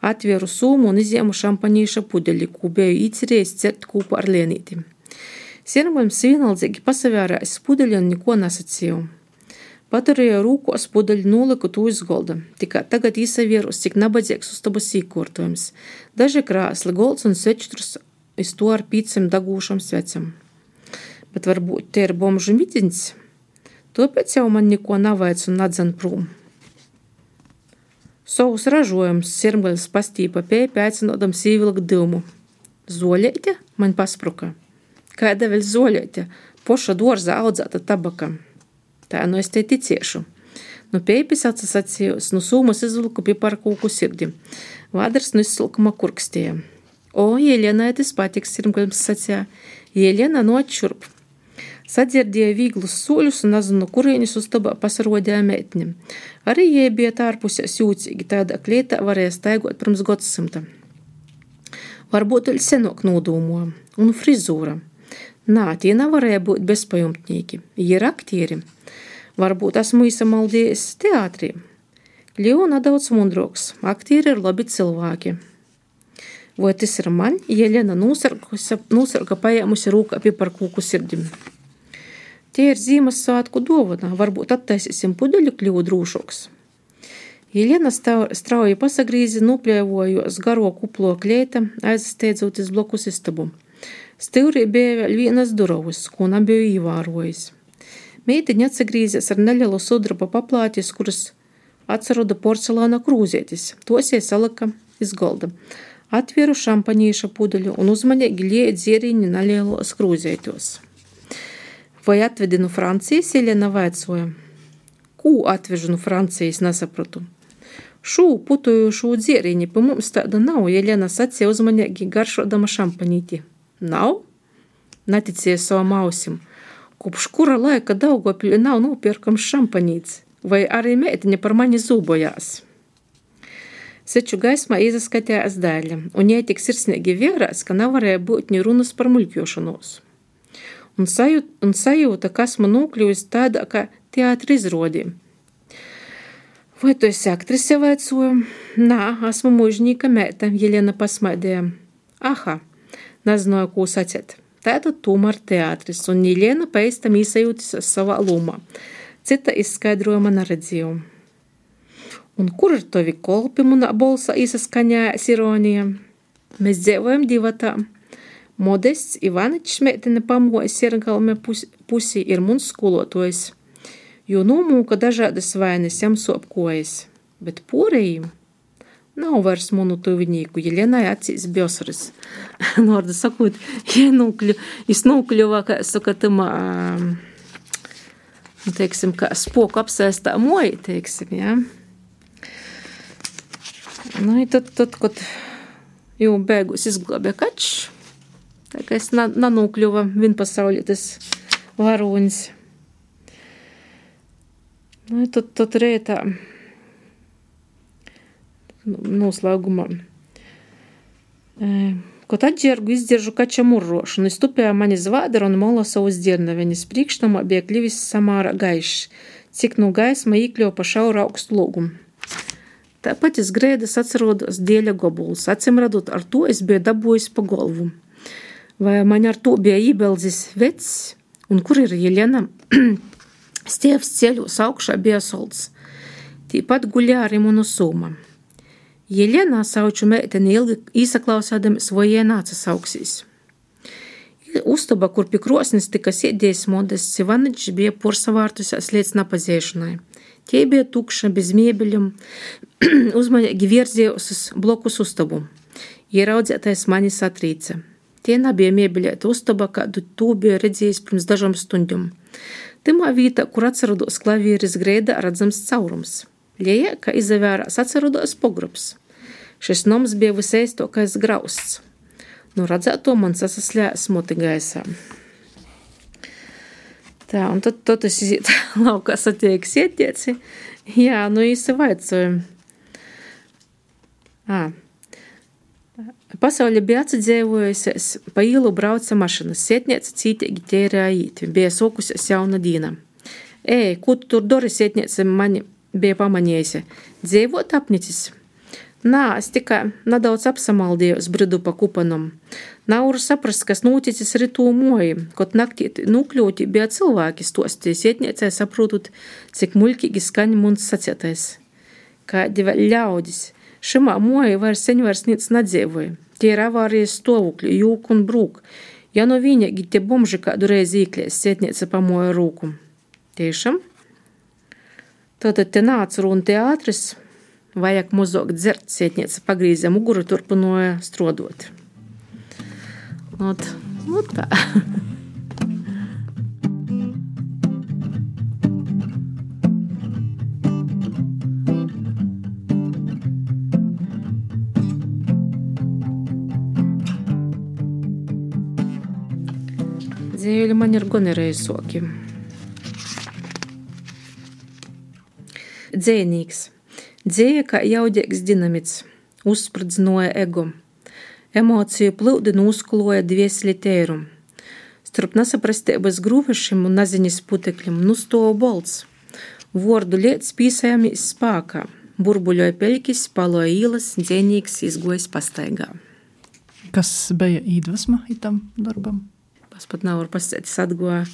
Atvēru sūmu un izjēmu šampanīša pudeļi, ko biju īcerējis cert kopā ar lienīti. Sirmgalvs vienaldzīgi pasavērājis pudeļi un neko nesacīju. Paturēju rūkos pudeļu noliku to uz golda, tikai tagad īsavierus, cik nabadzīgs uztabas īkortojums. Daži krāsli, golds un svečtrus iz to ar pīcam dagūšam svecam. Bet varbūt tie ir bomžu mitiņas, tāpēc jau man neko navaic un nadzan prūm. Savus ražojumus sirmgaļas pastīpa pēpē aicinodam sīvilku dilmu. Zoļēte man paspruka. Kāda vēl zoļēte? Poša dārzā audzēta tabaka. Tā nu es te ticēšu. Nu pēpis atsasacījos, nu sūmas izvilku piparkūku sirdi. Vādars nu izsulkuma kurkstēja. O, Jēlēnai tas patiks, sirmgaļas sacīja. Jēlēna no atšurp. Sadzirdēja vīglus soļus un nezinu, kurienes uztabā pasarodēja meitņa. Arī jai bija tārpusēs jūcīgi, tādā klietā varēja staigot pirms gadsimta. Varbūt vēl senāk nodūmoja, un frizūra. Nā, tie nevarēja būt bezpajumtnieki, jie ir aktieri. Varbūt esmu izsamaldījis teātrī. Leona daudz mundroks, aktieri ir labi cilvēki. Vai tas ir man, Jelena nosarga paēmusi rūkā pie par kūku sirdim. Tie ir Ziemassvētku dāvana, varbūt attaisīsim pudeļu kļuvu drūšoks. Jelena strauji pasagrīzi, nuplēvojos garo kuplo klēta, aizsteidzoties blokus istabu. Stīvri bija vēl vienas durvis, ko nebiju ievērojis. Meitiņa atsagrīzes ar nelielu sudraba paplātis, kuras atceroda porcelāna krūzietis. Tos ie salika iz golda. Atvieru šampanīša pudeļu un uzmanīgi lieja dzieriņu nelielos krūzietos. Vai atvedi no Francijas, Jelena vaicāja? Ko atvežu no Francijas, nesapratu. Šū putojošu dzieriņu pa mums tāda nav, Jelena sacīja uzmanīgi garšodama šampanīti. Nav? Neticēja savam ausim. Kopš kura laika Daugopļi nav nopirkams šampanīts, vai arī meitiņa par mani zūbojās. Seču gaismā izaskatījās daļa, un jai tik sirsnīgi vērās, ka nevarēja būt ni runas par muļķošanos un, sajūt, un sajūta, kas man nokļuvis tādā kā teātris izrodī. Vai tu esi aktrise vaicoju? Nā, esmu mūžņīka mēta, Jelena pasmaidēja. Aha, nezināju, ko sacēt. Tātad tomēr teātris, un Jelena pēc tam izsajūtis savā lomā. Cita izskaidrojuma neredzēju. Un kur ir tavi kolpi, manā balsā izsaskaņājas ironija? Mēs dzīvojam divatā. Modests Ivaničs meitene pamoja Siergalme pusī ir mums skolotājs, jo nomūka dažādas vainas jam sopkojas, bet porējiem nav vairs manu tuvinīku, Jelenai acīs biosaras. Norda sakot, ienūkļu, iznūkļuvā, kā saka, tamā, nu, teiksim, kā spoku apsēstā moja, teiksim, jā. Nu, tad, tad, kad jau beigus izglābja kačs, Tā kā es nanūkļuva vienpasaulītas varonis. Nu, tad, tad rētā noslēgumā. Kad atģērgu izdzieržu kača murrošanu, stupēja mani zvādara un mola savus dzirnaveņas. Priekšnomā bija kļuvis samāra gaišs, cik no gaisma īkļo pa šauru augstu lūgumu. Tāpat es grēdas atcerodos dieļa gobulus. Acim radot, ar to es biju dabūjis pa galvu vai man ar to bija ībeldzis vecs, un kur ir Jelena? Stievs ceļos augšā bija solds. Tīpat guļā arī munu sūma. Jelena sauču meiteni ilgi īsaklausādamies, vai ienāca sauksīs. Uztaba, kur pie krosnes tika sēdējis modests Ivaničs, bija porsavārtusies līdz napaziešanai. Tie bija tukša, bez miebeļiem, uzmanīgi virzījos uz blokus uztabu. Ieraudzētais mani satrīca. Tie nebija miebiļēta uztaba, kādu to bija redzējis pirms dažām stundām. Timā vietā, kur atceros klavieres grēda, redzams caurums. Lieja, ka izvērās atceros pogrobs. Šis noms bija visēstokais grausts. Nu, redzēto man sasaslēs moti gaisā. Tā, un tad, tad es iziet laukā satiek sietieci. Jā, nu īsi vaicoju. Ā, Pasaule bija atsidzīvojusies, pa ielu brauca mašīnas, sietniece cītīgi ķērēja īti, bija sokusies jauna dīna. Ej, ko tu tur dari, sietniece mani bija pamanījusi? Dzīvot apnicis? Nā, es tikai nedaudz apsamaldījos bridu pa kupanam. Nav var saprast, kas noticis ritū moji, kaut naktī nukļūti bija cilvēki stostīja sietniecē saprotot, cik muļkīgi skaņ mums sacietais. Kādi vēl ļaudis. Šimā moja vairs sen vairs nic nedzīvoja. Tie ir avārijas stāvokļi, jūk un brūk. Ja no viņa tie bomži kādu reizi īkļēs, sietniece pamoja rūku. Tiešām? Tātad te nāca runa teātris, Vajag mazāk dzert, sētniece pagrīzē muguru, turpināja strodot. Ot, nu tā. Dzīvi man ir gonerējoki. Dzēnīgs. Dzēja kā jaudīgs dinamits, uzspridzināja ego. Emociju plūdi nūskloja dviesli tēru. Starp nesaprastības grūvešiem un naziņas putekļiem nustova bolts. Vordu lietas pīsējāmies spēkā. Burbuļoja peļķis, paloja īlas, dzēnīgs izgojas pastaigā. Kas bija iedvesma itam darbam? Es pat nevaru pasakāt, es atgoju.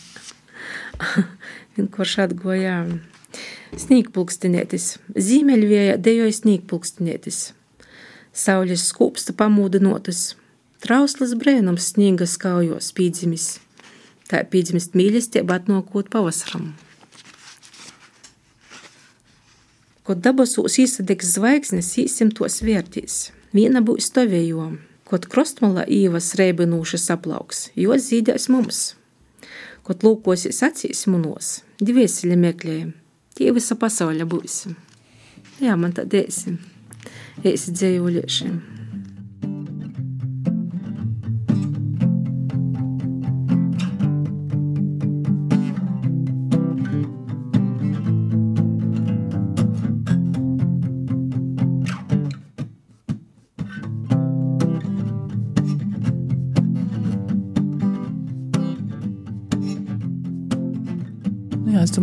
Vienkārši atgoju. Sniegpulkstenētis. Zīmeļvēja dejoja sniegpulkstenētis. Saules skūpsta pamūdinotas. Trauslas brēnums sniega skaujos pīdzimis. Tā pīdzimis mīlestība atnokot pavasaram. Kad dabasūs īsadegs zvaigznes, īsim tos vērtīs. Viena būs stovējoma. Kad krustmalā īvas reibinūša saplauks, jo zīdēs mums. Kad lūkosies acīs munos, dvieseli meklējam, tie visa pasaule būs. Jā, man tā dēsim, esi dzējuliešiem.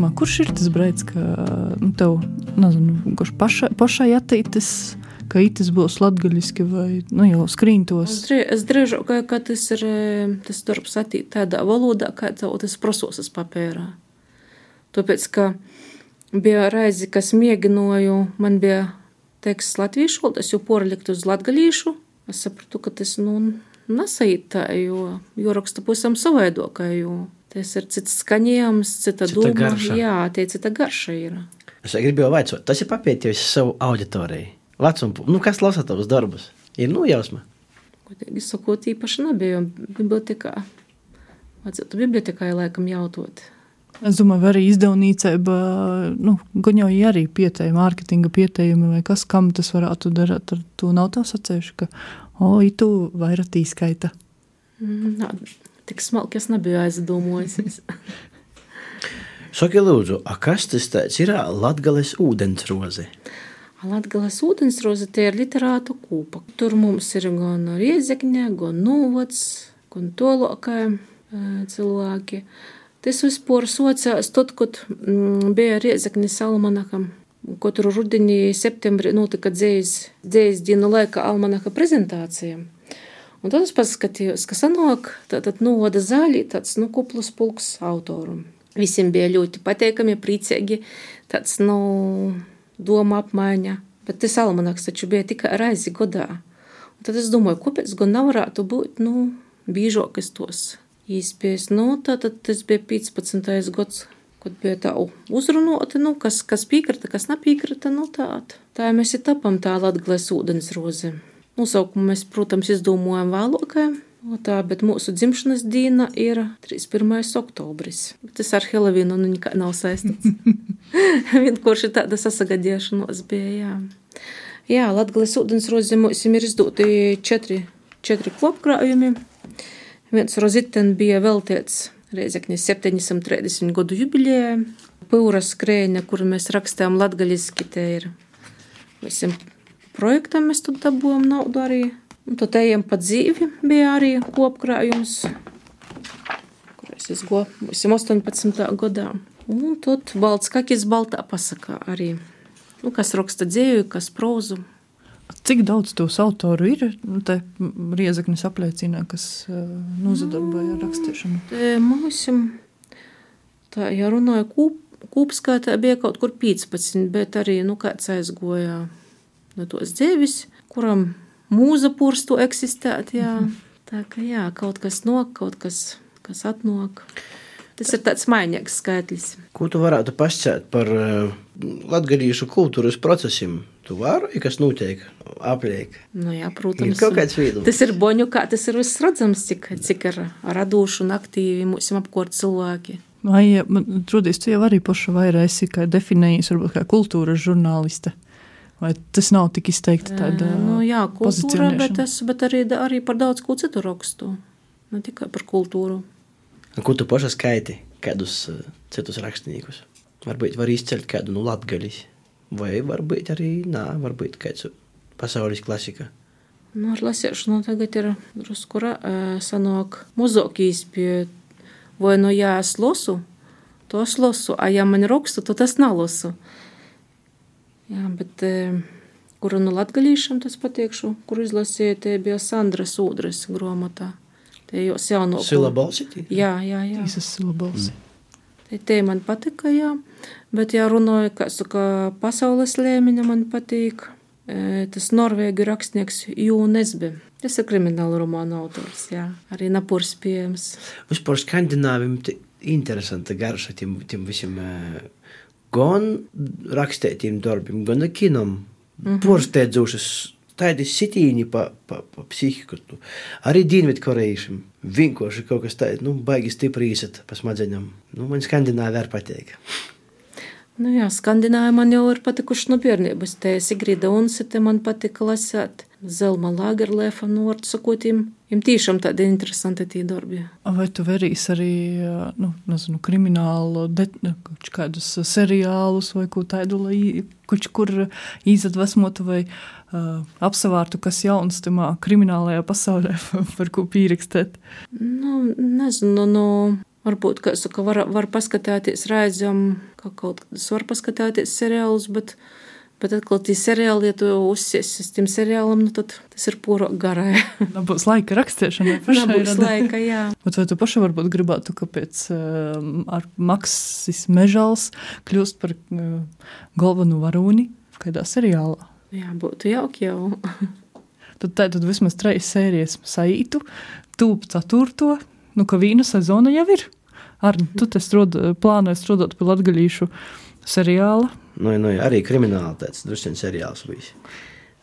Domāju, kurš ir tas brīdis, ka nu, tev, nezinu, kurš paša, pašai attīstītas, ka itis būs latgaļiski vai, nu, jau skrīntos. Es, drīzāk, ka, ka tas ir tas darbs attīt tādā valodā, kā tas prososas papērā. Tāpēc, ka bija reizi, kas mēģināju, man bija teksts latviešu valodā, es jau poralikt uz latgaļīšu, es sapratu, ka tas, nu, nesait tā, jo, jo raksta savaidokā, jo Tas ir cits skaņojums, cita, cita doma. Garša. Jā, tie cita garša ir. Es gribēju vaicāt, tas ir papētījis savu auditoriju. Vecumu, nu, kas lasa tavus darbus? Ir nojausma. Godīgi sakot, īpaši nebija bibliotekā. Vajadzētu bibliotekai laikam jautot. Es domāju, arī izdevniecība, nu, guņoja arī pieteikumi, mārketinga pieteikumi, vai kas, kam tas varētu darīt. Ar to nav tā sacējuši, ka, o, itu vairāk tīskaita. Mm, nā, tik smalki es nebiju aizdomojis. Saki, lūdzu, kas tas ir Latvijas ūdensroze? Latvijas ūdensroze tie ir literātu kūpa. Tur mums ir gan riezekņa, gan nūvots, gan tolokā cilvēki. Tas vispār sociās tad, kad mm, bija riezekņa salmanakam. Katru rudenī, septembrī notika dzējas, dienu laika almanaka prezentācija. Un tad es paskatījos, ka sanāk, tātad noda zāļi, tāds, nu, kuplus pulks autoram. Visiem bija ļoti pateikami, priecīgi, tāds, nu, doma apmaiņa. Bet tas almanaks taču bija tikai reizi godā. Un tad es domāju, kāpēc gan nevarētu būt, nu, bīžokas tos īspējas. Nu, tātad tas bija 15. gads, kad bija tā uzrunota, nu, kas, kas piekrita, kas nepiekrita, nu, tāda. Tā mēs ir tapam tā Latgales ūdens roze. Nosaukumu mēs, protams, izdomājam vēlākajā. Tā, bet mūsu dzimšanas diena ir 31. oktobris. Tas ar Helovīnu nu nav saistīts. Vienkārši tāda sasagadīšanās bija. Jā, jā Latvijas ūdens rozi mums ir izdoti četri, četri klopkrājumi. Viens roziten bija veltīts Reizeknis 730 gadu jubilejai. Pūra skrēņa, kuru mēs rakstām latgaļiski, te ir visiem projektam mēs tad dabūjām naudu arī. Un tad ejam pa dzīvi bija arī kopkrājums, es goju 18. gadā. Un tad balts kakis baltā pasakā arī. Nu, kas raksta dzēju, kas prózu. Cik daudz tos autoru ir? Nu, te Riezaknis apliecina, kas uh, nozadarboja ar rakstīšanu. Te mums, tā, ja runāja kūp, kūpskaitā, bija kaut kur 15, bet arī, nu, kāds aizgoja no tos dzīves, kuram mūza purstu eksistēt. Jā. Tā kā jā, kaut kas nok, kaut kas, kas atnāk. Tas ir tāds mainīgs skaitlis. Ko tu varētu pasakāt par uh, latgadījušu kultūras procesiem? Tu vari, kas notiek apliek? Nu, jā, protams. Ir kaut kāds viedoklis. Tas ir boņu, kā tas ir viss redzams, cik, cik ir radoši un aktīvi mūsu apkort cilvēki. Vai, man trūdīs, tu jau arī paša vairāk esi definējis, varbūt kā kultūras žurnāliste. Vai tas nav tik izteikti tāda nu, jā, kultūra, bet es bet arī, arī par daudz ko citu rakstu. Ne tikai par kultūru. Ko tu paša skaiti? Kādus uh, citus rakstniekus? Varbūt var izcelt kādu no latgaļas. Vai varbūt arī, nā, varbūt kāds pasaules klasika. Nu, ar lasīšanu tagad ir drusku sanāk mazāk īspēja. Vai nu jā, es lasu, to es lasu, a ja man rakstu, tad es nelasu. Jā, bet e, kuru no latgalīšiem tas pateikšu, kur izlasīja, tie bija Sandra Sūdres grāmatā. Tie jau jaunāko. Sila balsitī? Jā, jā, jā. Īsas silabals. Te, te man patika, jā. Bet, ja runāju, kā saka, pasaules līmeņa, man patīk e, tas norvēģu rakstnieks Jūnesbe. Tas ir krimināla romāna autors, jā. Arī Napurs pieejams. Vispār skandināviem te interesanta garša tiem, tiem visiem eh, gan rakstētiem darbiem, gan kinam. Mm -hmm. Porsteidzošas tādi sitīņi pa, pa, pa psihiku. Nu. Arī dienvidkorejiešiem. Vienkārši kaut kas tāds, nu, baigi stipri īsat pa smadzeņam. Nu, man skandināvi arī patīk. Nu jā, Skandināja man jau ir patikuši no bērnības. Te Sigrida Unsete man patika lasēt. Zelma Lagerlēfa, var sakot, im, im tiešām tādi interesanti tie darbi. Vai tu verīs arī nu, nezinu, kriminālu, de, nu, kādus seriālus vai ko tādu, lai kaut kur izatvesmotu vai uh, apsavārtu, kas jauns tamā kriminālajā pasaulē, par ko pierakstēt? Nu, nezinu, nu, varbūt, kā saka, var, var paskatīties raidījumam, kā kaut kādas var paskatīties seriālus, bet, bet atkal tie seriāli, ja tu uzsiesi uz tiem seriālam, nu tad tas ir puro garai. Nebūs laika rakstīšanai pašai. Nebūs laika, jā. Bet vai tu paši varbūt gribētu, kāpēc uh, ar Maksis Mežals kļūst par uh, galveno varoni kādā seriālā? Jā, būtu jauki jau. Tad tā tad vismaz trīs sērijas saītu, tūp ceturto, nu ka vīna sezona jau ir. Ar tu te strod, plānoji strādāt pie latgalīšu seriāla. Nu, nu, arī krimināli tāds drusku seriāls bijis.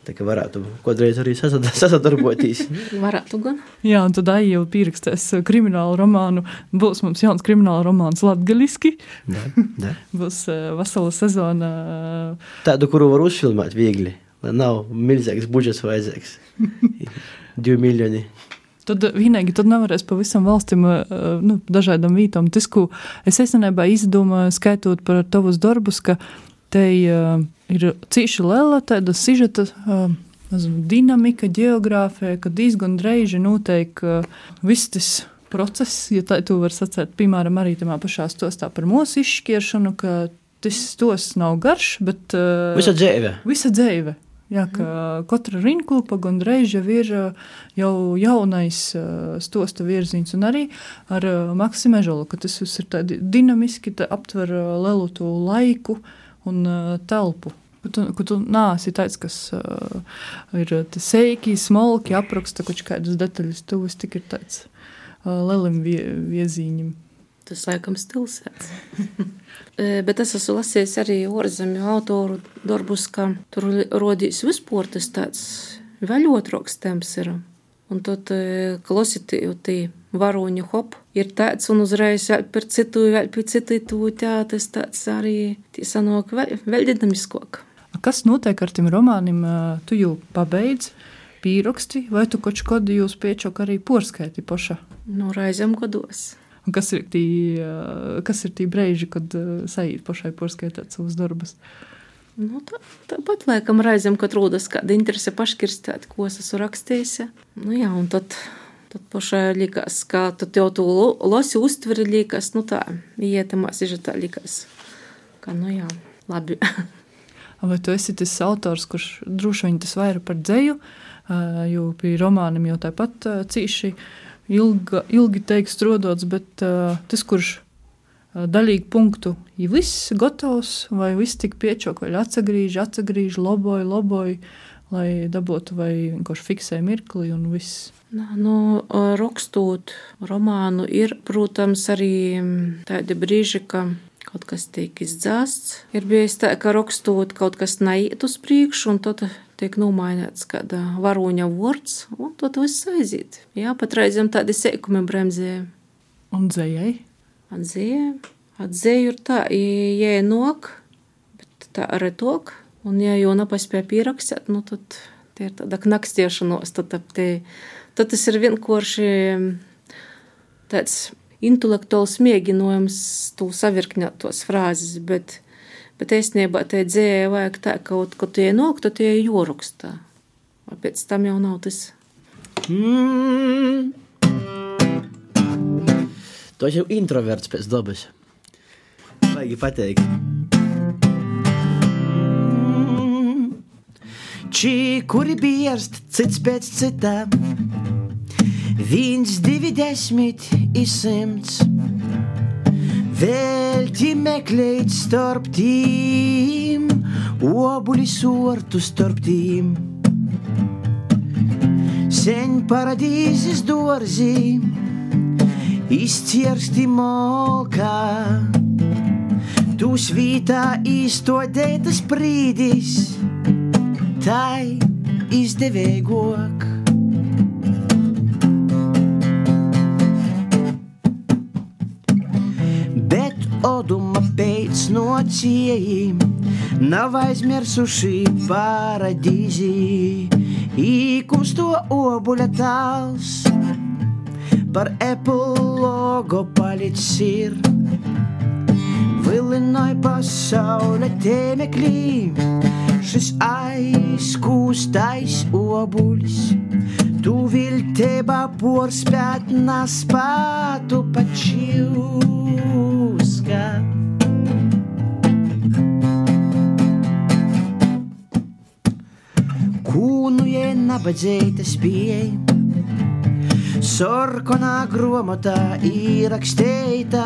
Tā kā varētu kādreiz arī sasadarboties. Varētu gan. Jā, un tad arī jau pierakstēs kriminālu romānu. Būs mums jauns krimināla romāns latgaliski. Da, da. Būs uh, vesela sezona. Uh, Tādu, kuru var uzfilmēt viegli. Lai nav milzīgs budžets vajadzīgs. Divi miljoni. Tad vienīgi tad nevarēs pavisam valstīm, eh, nu, dažādam vītam. Tas, ko es esenībā izdomāju, skaitot par tavus darbus, ka te uh, ir cīši liela tāda sižeta. Uh, Nezinu, dinamika, geogrāfija, ka diezgan reizi notiek uh, viss tas process, ja tā tu vari sacīt, piemēram, arī tajā pašā stostā par mūsu izšķiršanu, ka tas stos nav garš, bet uh, Visa dzīve. Visa dzīve. Jā, ka katra rinkopa gandrīz jau ir uh, jau jaunais uh, stosta virziens, un arī ar uh, Maksimu Mežolu, ka tas viss ir tādi dinamiski, tā aptver lielu to laiku un telpu. Ka tu, ka tu nāsi tāds, kas uh, ir seiki, smalki, apraksta kaut kādas detaļas, tu esi tik ir tāds uh, lielam vie, viezīņam. Tas laikam stilsēts. E, Bet es esmu lasījis arī ārzemju autoru darbus, ka tur rodīs vispār tas tāds vēl otroks temps ir. Un tad e, klausītī varoņu hop ir tāds un uzreiz par citu, vēl par citu tu tā, tas tāds arī tie sanāk vēl, vēl dinamiskāk. Kas notiek ar tiem romāniem? Uh, Tu jau pabeidz, pieraksti, vai tu kaut kādā jūs piečok arī porskaiti paša? Nu, reizēm gados. Un kas ir tie, uh, kas ir tie brīži, kad uh, sajūt pašai porskaitīt savus darbus? Nu, tā, tāpat laikam reizēm, kad rodas kāda interese paškirstēt, ko es esmu rakstījis. Nu, jā, un tad, tad pašai likās, ka tu jau to lo- lasi uztveri, likās, nu tā, ietamā sižetā likās, ka, nu jā, labi. Vai tu esi tas autors, kurš droši vien tas vairāk par dzēju, uh, jo pie romāniem jau tāpat uh, cīši ilga, ilgi teiks strodots, bet uh, tas, kurš uh, daļīgi punktu ir viss gatavs, vai viss tik piečok, vai atsagrīž, atsagrīž, loboja, loboja, lai dabūtu, vai vienkārši fiksē mirkli un viss. Nu, rakstot romānu, ir, protams, arī tādi brīži, ka kaut kas tiek izdzēsts. Ir bijis tā, ka rakstot kaut kas neiet uz priekšu, un tad tiek nomainīts kāda varoņa vārds, un tad viss aiziet. Jā, pat reizēm tādi sēkumi bremzē. Un dzējai? Atzēja. Atzēju ir tā, ja ienok, bet tā arī tok, un ja jau nepaspēja pierakstīt, nu tad tie ir tāda knakstiešanos, tad, te, tad tas ir vienkārši tāds intelektuāls mēģinājums to savirkņot tos frāzes, bet, bet īstenībā te dzēja vajag tā, ka kaut ko tie nāk, tad tie jūrakstā. Pēc tam jau nav tas. Mm. Tas jau introverts pēc dabas. Vajag pateikt. Čī, kuri bierst cits pēc citām viens, divi desmit ir simts. Velti meklēt starp tīm, obuli sortu starp tīm. Sen paradīzes dorzī, izciersti molkā. Tu svītā izstodētas brīdis, tai izdevīgāk. Oduma pēc nocījiem, nav aizmirsuši paradīzī, īkusto obuļa tāls, par epilogo palicis ir. Vilināja pasaulē tēmeklī, šis aizkūstais obuļs. Tu viltībā porspēt naspātu pačiūska. Kūnu jē nabadzēta spēja, sorkonā gromotā īrakstēta,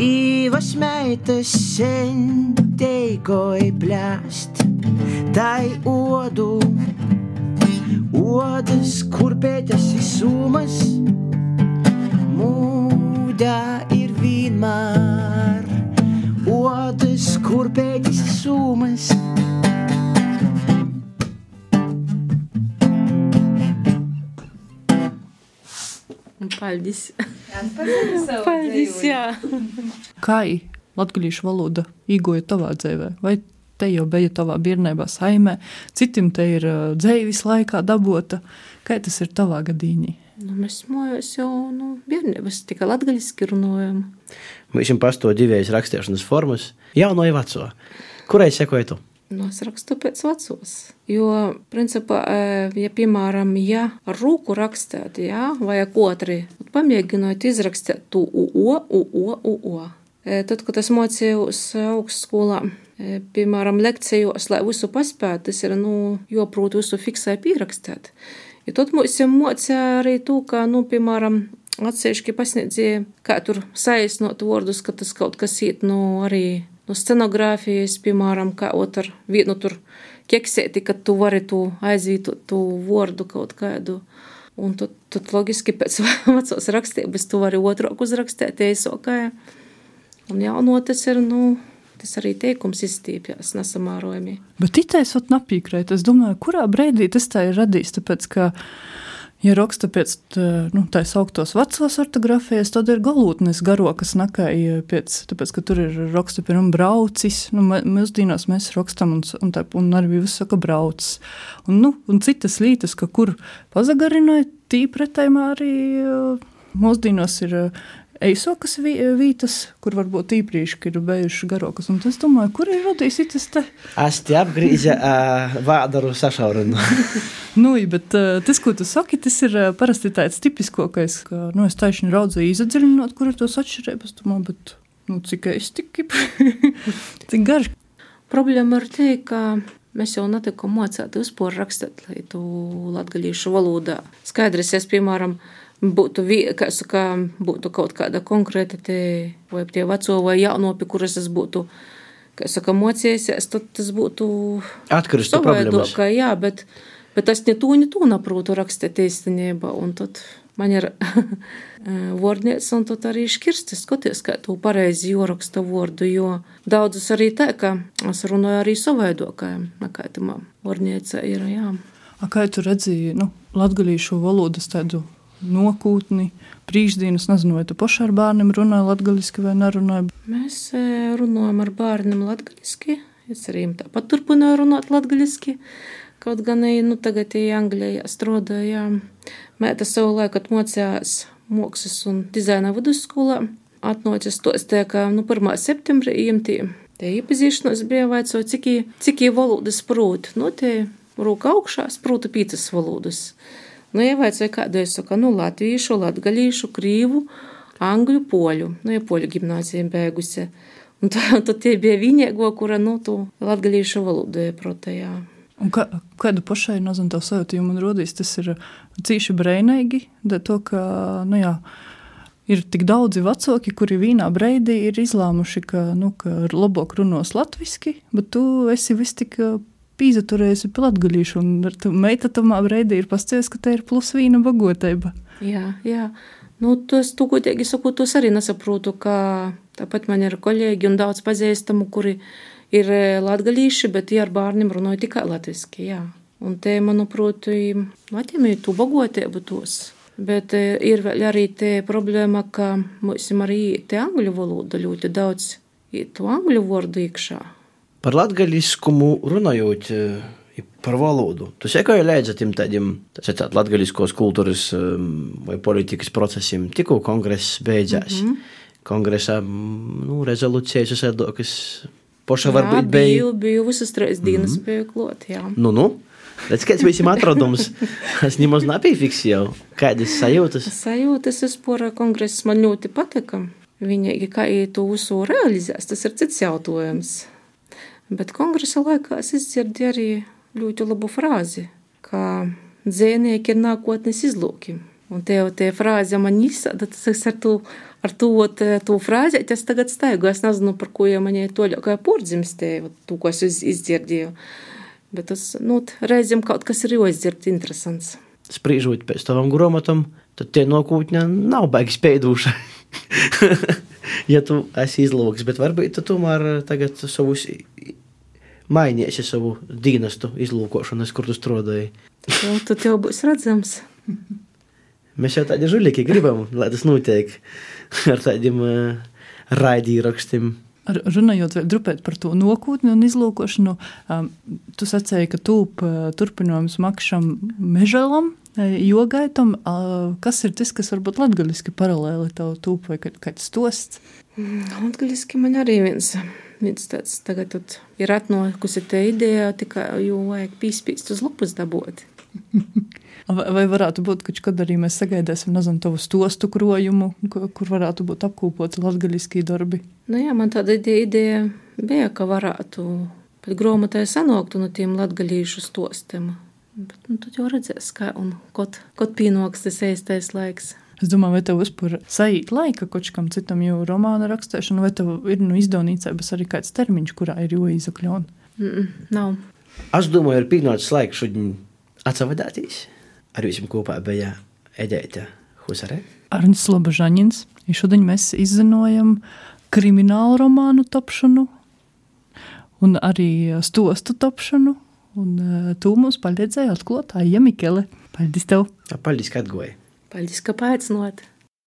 īvas meitas sen teikoja plēst, tai odu. Odas, kur pētas ir summas, mūdā ir vienmēr. Odas, kur pētas ir summas. Paldies! Paldies, jā! Kā latviešu valoda īgoja tavā dzīvē? Vai te jau bija tavā bērnībā saimē, citam te ir dzīves laikā dabota. Kā tas ir tavā gadījumā? Nu, mēs mājās jau nu, bērnības tikai latgaļiski runājam. Mēs jums pasto divējas rakstīšanas formas, jauno vai veco. Kurai sekoja tu? Nu, es rakstu pēc vecos. Jo, principā, ja, piemēram, ja ar rūku rakstīt, ja, vai ar otru, pamēģinot izrakstīt to UO, UO, UO. Tad, kad es mācījos augstskolā, piemēram, lekcijos, lai visu paspētu, tas ir nu, joprot visu fiksē pierakstīt. Ja tad mums jau mocīja arī to, ka, nu, piemēram, atsevišķi pasniedzēja, kā tur saīsnot vārdus, ka tas kaut kas iet nu, arī no scenogrāfijas, piemēram, kā otru vienu tur keksēti, ka tu vari tu aizvītot tu vārdu kaut kādu. Un tad, tad logiski pēc vecās rakstības tu vari otru uzrakstīt, iesokāja. Un jauno tas ir, nu, tas arī teikums izstīpjas nesamārojami. Bet itais ot napīkrēt, es domāju, kurā brīdī tas tā ir radījis, tāpēc, ka, ja raksta pēc, nu, tā sauktos vecos ortografijas, tad ir galūtnes garo, kas nakai pēc, tāpēc, ka tur ir raksta, piemēram, braucis, nu, mūsdīnās mēs rakstam, un, un, tā, un arī viss saka braucis. Un, nu, un citas lītas, ka kur pazagarināja, tī pretējumā arī mūsdīnos ir eisokas vītas, kur varbūt īprīši ir bijušas garokas. Un es domāju, kur ir radījis tas te? Es te apgrīzu uh, vādaru sašaurinu. nu, bet uh, tas, ko tu saki, tas ir uh, parasti tāds tipiskākais, ka, nu, es taisni raudzēju izadziļinot, kur ir tos atšķirības, domāju, bet, nu, cik es tik, cik garš. Problēma ir te, ka Mēs jau netikām mācīti vispār rakstīt, lai tu latgaļīšu valodā. Skaidrs, es, piemēram, būtu, kā saka, būtu kaut kāda konkrēta te, vai tie veco vai jauno, pie kuras es būtu kā saka, mocīsies, tad tas būtu Atkarīgs no savādāk. Jā, bet, bet es ne to, ne to neprūtu rakstīt īstenībā. Un tad man ir vārdnieks, un tad arī škirsti skaties, kā tu pareizi joraksta vārdu, jo daudzus arī tā, ka es runāju arī savādākajam, nekā tamā vārdniecē ir, jā. A, kā tu redzēji, nu, latgalīšu valodas tādu nokūtni, brīždienas, nezinu, vai tu paši ar bērniem runāji latgaliski vai nerunāji? Mēs e, runājam ar bērniem latgaliski, es arī tāpat turpināju runāt latgaliski, kaut gan, nu, tagad ir Anglijā strādājām. Mēta savu laiku mocījās mākslas un dizaina vidusskolā. Atnācis tos tie, ka, nu, 1. septembrī iemtī. Te iepazīšanos bija vaicot, cik, cik valodas prot. Nu, te rūka augšā, sprūta pītas valodas. Nu, ievaicāja, kāda es saku, nu, latviešu, latgalīšu, krīvu, angļu, poļu. Nu, ja poļu gimnāzija beigusi. Un tad tie bija vienīgo, kura, nu, tu latgalīšu valodu protējā. Un kā, kādu pašai, nezinu, tā sajūta, man rodīs, tas ir cīši breinīgi, to, ka, nu jā, ir tik daudzi vecāki, kuri vienā breidī ir izlēmuši, ka, nu, ka labāk runos latviski, bet tu esi vis tik pīzaturējusi pie latgalīšu, un meita tamā breidī ir pasties, ka te ir plus vīna bagotība. Jā, jā. Nu, tos, tu, godīgi sakot, tos arī nesaprotu, ka tāpat man ir kolēģi un daudz pazīstamu, kuri ir latgalīši, bet tie ar bērniem runāja tikai latviski, jā. Un te, manuprāt, Latvijam ir tu bagotība tos. Bet ir vēl arī te problēma, ka mums arī te angļu valoda ļoti daudz ir to angļu vārdu iekšā. Par latgaļiskumu runājot, par valodu. Tu sekoji līdzi tiem tādiem tā, latgaļiskos kultūras vai politikas procesiem. Tikko kongress beidzās. Mm -hmm. Kongresā nu, rezolūcijas esēdokas poša varbūt bija. Biju, biju visas trīs dienas mm -hmm. biju klot, jā. Nu, nu. Redz, kāds visiem atradums. es nemaz nepiefiksēju. Kādas sajūtas? Sajūtas vispār kongress man ļoti patika. Viņa, kā to visu realizēs, tas ir cits jautājums. Bet kongresa laikā es izdzirdēju arī ļoti labu frāzi, ka dzēnieki ir nākotnes izlūki. Un te jau tie frāze man izsaka, tas ar to ar to, to frāzi es tagad staigu. Es nezinu, par ko jau man ir to kā pordzimstē, to, ko es izdzirdēju. Bet tas, nu, reizēm kaut kas ir jāizdzird interesants. Spriežot pēc tavam grāmatam, tad tie nokūtņi nav baigi spēduši. ja tu esi izlūks, bet varbūt tu tomēr tagad savus mainiesi savu dienestu izlūkošanas, kur tu strādāji. Tad jau būs redzams. Mēs jau tādi žulīgi gribam, lai tas notiek ar tādiem uh, raidījumiem. Runājot drupēt par to nokūtni un izlūkošanu, um, tu sacēji, ka tūp uh, turpinājums makšam mežalam, jogaitam. Uh, kas ir tas, kas varbūt latgaliski paralēli tev tūp vai kāds stosts? Mm, latgaliski man arī viens, viens tāds tagad ir atnokusi te ideja, tikai jo vajag pīspīst uz lupus dabot. Vai varētu būt, ka kad arī mēs sagaidīsim, tavu stostu krojumu, kur varētu būt apkopoti latgaļiskie darbi? Nu jā, man tāda ideja bija, ka varētu pat grāmatai sanākt no tiem latgaļīšu stostiem. Bet nu, tad jau redzēs, kā un kaut pienoks tas īstais laiks. Es domāju, vai tev vispār sajūt laika kaut kam citam, jo romāna rakstīšana, vai tev ir nu, izdevnīcā, bet arī kāds termiņš, kurā ir jāizakļaun? Mm -mm, nav. Es domāju, ir pienācis laiks šodien atsavadāties. Ar visiem kopā bija Edeita Husare. Arnis Slobožaņins. Ja šodien mēs izzinojam kriminālu romānu tapšanu un arī stostu tapšanu. Un uh, tu mums palīdzēji atklāt Aija Mikele. Paldies tev! Paldies, ka atgoji! Paldies, ka paaicināji!